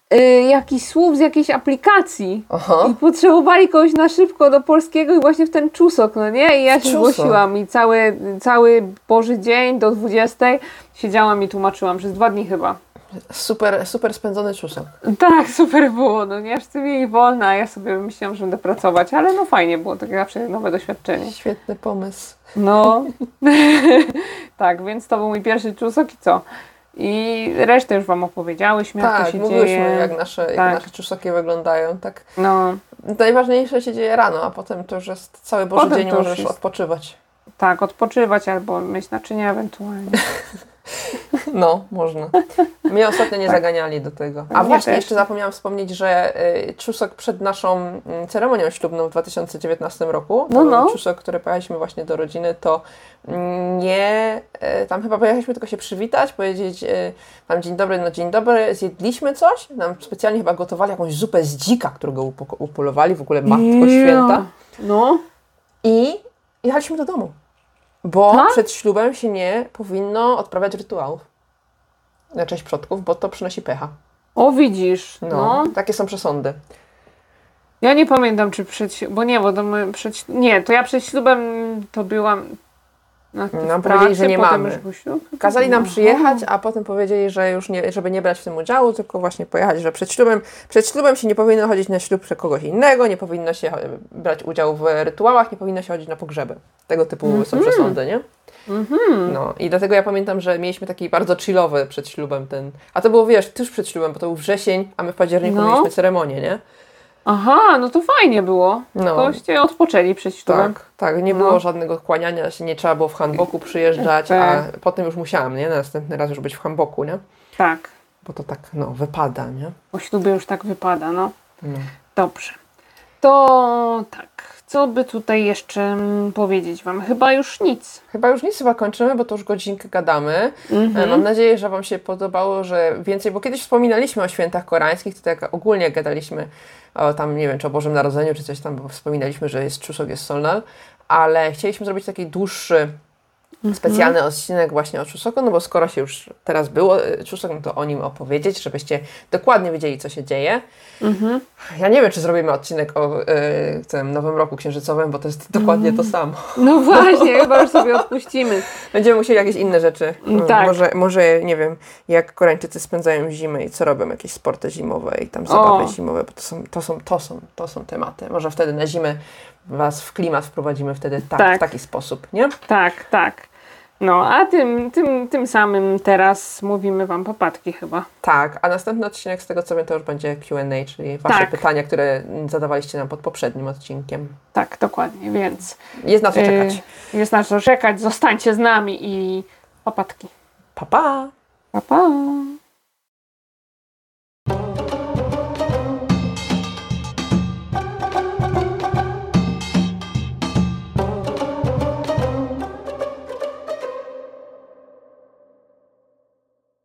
e, jakichś słów z jakiejś aplikacji. Aha. I potrzebowali kogoś na szybko do polskiego i właśnie w ten czusok, no nie? I ja się Czusok. zgłosiłam i cały, cały Boży dzień do 20 siedziałam i tłumaczyłam, przez dwa dni chyba. Super, super spędzony czusok. Tak, super było, no nie? Wszyscy mieli wolne, a ja sobie myślałam, że będę pracować, ale no fajnie było, takie zawsze nowe doświadczenie. Świetny pomysł. No, tak, więc to był mój pierwszy czusok i co? I resztę już Wam opowiedziałyśmy, jak to tak, się mówiłyśmy, dzieje. jak nasze, jak Tak. nasze czusoki wyglądają. Tak. No, Najważniejsze się dzieje rano, a potem to już jest cały Boży Potem dzień, możesz jest- odpoczywać. tak, odpoczywać albo myć naczynia ewentualnie. No, można. Mnie ostatnio nie zaganiali do tego. A Mnie właśnie, też. jeszcze zapomniałam wspomnieć, że y, Czusok przed naszą mm, ceremonią ślubną w 2019 roku, No, no. Czusok, który pojechaliśmy właśnie do rodziny, to mm, nie, y, tam chyba pojechaliśmy tylko się przywitać, powiedzieć y, tam dzień dobry, no dzień dobry, zjedliśmy coś, nam specjalnie chyba gotowali jakąś zupę z dzika, którego upo- upolowali, w ogóle Matko Święta. No, I jechaliśmy do domu. Bo Tak? przed ślubem się nie powinno odprawiać rytuałów na cześć przodków, bo to przynosi pecha. o widzisz, No, no. takie są przesądy. Ja nie pamiętam, czy przed, bo nie, bo to my przed, nie, to ja przed ślubem to byłam w Nam pracy, powiedzieli, że nie mamy. ślub. Kazali nam Aha. przyjechać, a potem powiedzieli, że już nie, żeby nie brać w tym udziału, tylko właśnie pojechać, że przed ślubem, przed ślubem się nie powinno chodzić na ślub kogoś innego, nie powinno się brać udziału w rytuałach, nie powinno się chodzić na pogrzeby. Tego typu są przesądy, nie? No i dlatego ja pamiętam, że mieliśmy taki bardzo chillowy przed ślubem ten. A to było, wiesz, tuż przed ślubem, bo to był wrzesień, a my w październiku No. mieliśmy ceremonię, nie? Aha, no to fajnie było. No. Toście odpoczęli przed ślubem. Tak, tak. Nie No. było żadnego kłaniania się, nie trzeba było w handboku przyjeżdżać, a Tak. potem już musiałam, nie? Na następny raz już być w handboku, nie? tak. Bo to tak, no, wypada, nie? Po ślubie już tak wypada, no. No. Dobrze. To tak. Co by tutaj jeszcze mm, powiedzieć Wam? Chyba już nic. Chyba już nic chyba kończymy, bo to już godzinkę gadamy. Mhm. E, Mam nadzieję, że Wam się podobało, że więcej, bo kiedyś wspominaliśmy o świętach koreańskich, to tak ogólnie gadaliśmy o tam, nie wiem, czy o Bożym Narodzeniu, czy coś tam, bo wspominaliśmy, że jest Chuseok, jest Solnal, ale chcieliśmy zrobić taki dłuższy, Mhm. specjalny odcinek właśnie o Chuseoku, no bo skoro się już teraz było e, Chuseok, no to o nim opowiedzieć, żebyście dokładnie wiedzieli, co się dzieje. Mhm. Ja nie wiem, czy zrobimy odcinek o e, tym Nowym Roku Księżycowym, bo to jest dokładnie to samo. No właśnie, chyba już sobie odpuścimy. Będziemy musieli jakieś inne rzeczy. Mm, tak. Może, może, nie wiem, jak Koreańczycy spędzają zimę i co robią, jakieś sporty zimowe i tam zabawy O. zimowe, bo to są, to, są, to, są, to są tematy. Może wtedy na zimę Was w klimat wprowadzimy wtedy tak, Tak. w taki sposób, nie? Tak, tak. No, a tym, tym, tym samym teraz mówimy Wam popatki chyba. Tak, a następny odcinek z tego co wiem to już będzie Q&A, czyli Wasze Tak. pytania, które zadawaliście nam pod poprzednim odcinkiem. Tak, dokładnie, więc Jest na co czekać. yy, jest na co czekać. Zostańcie z nami i popatki. Pa, pa! Pa, pa.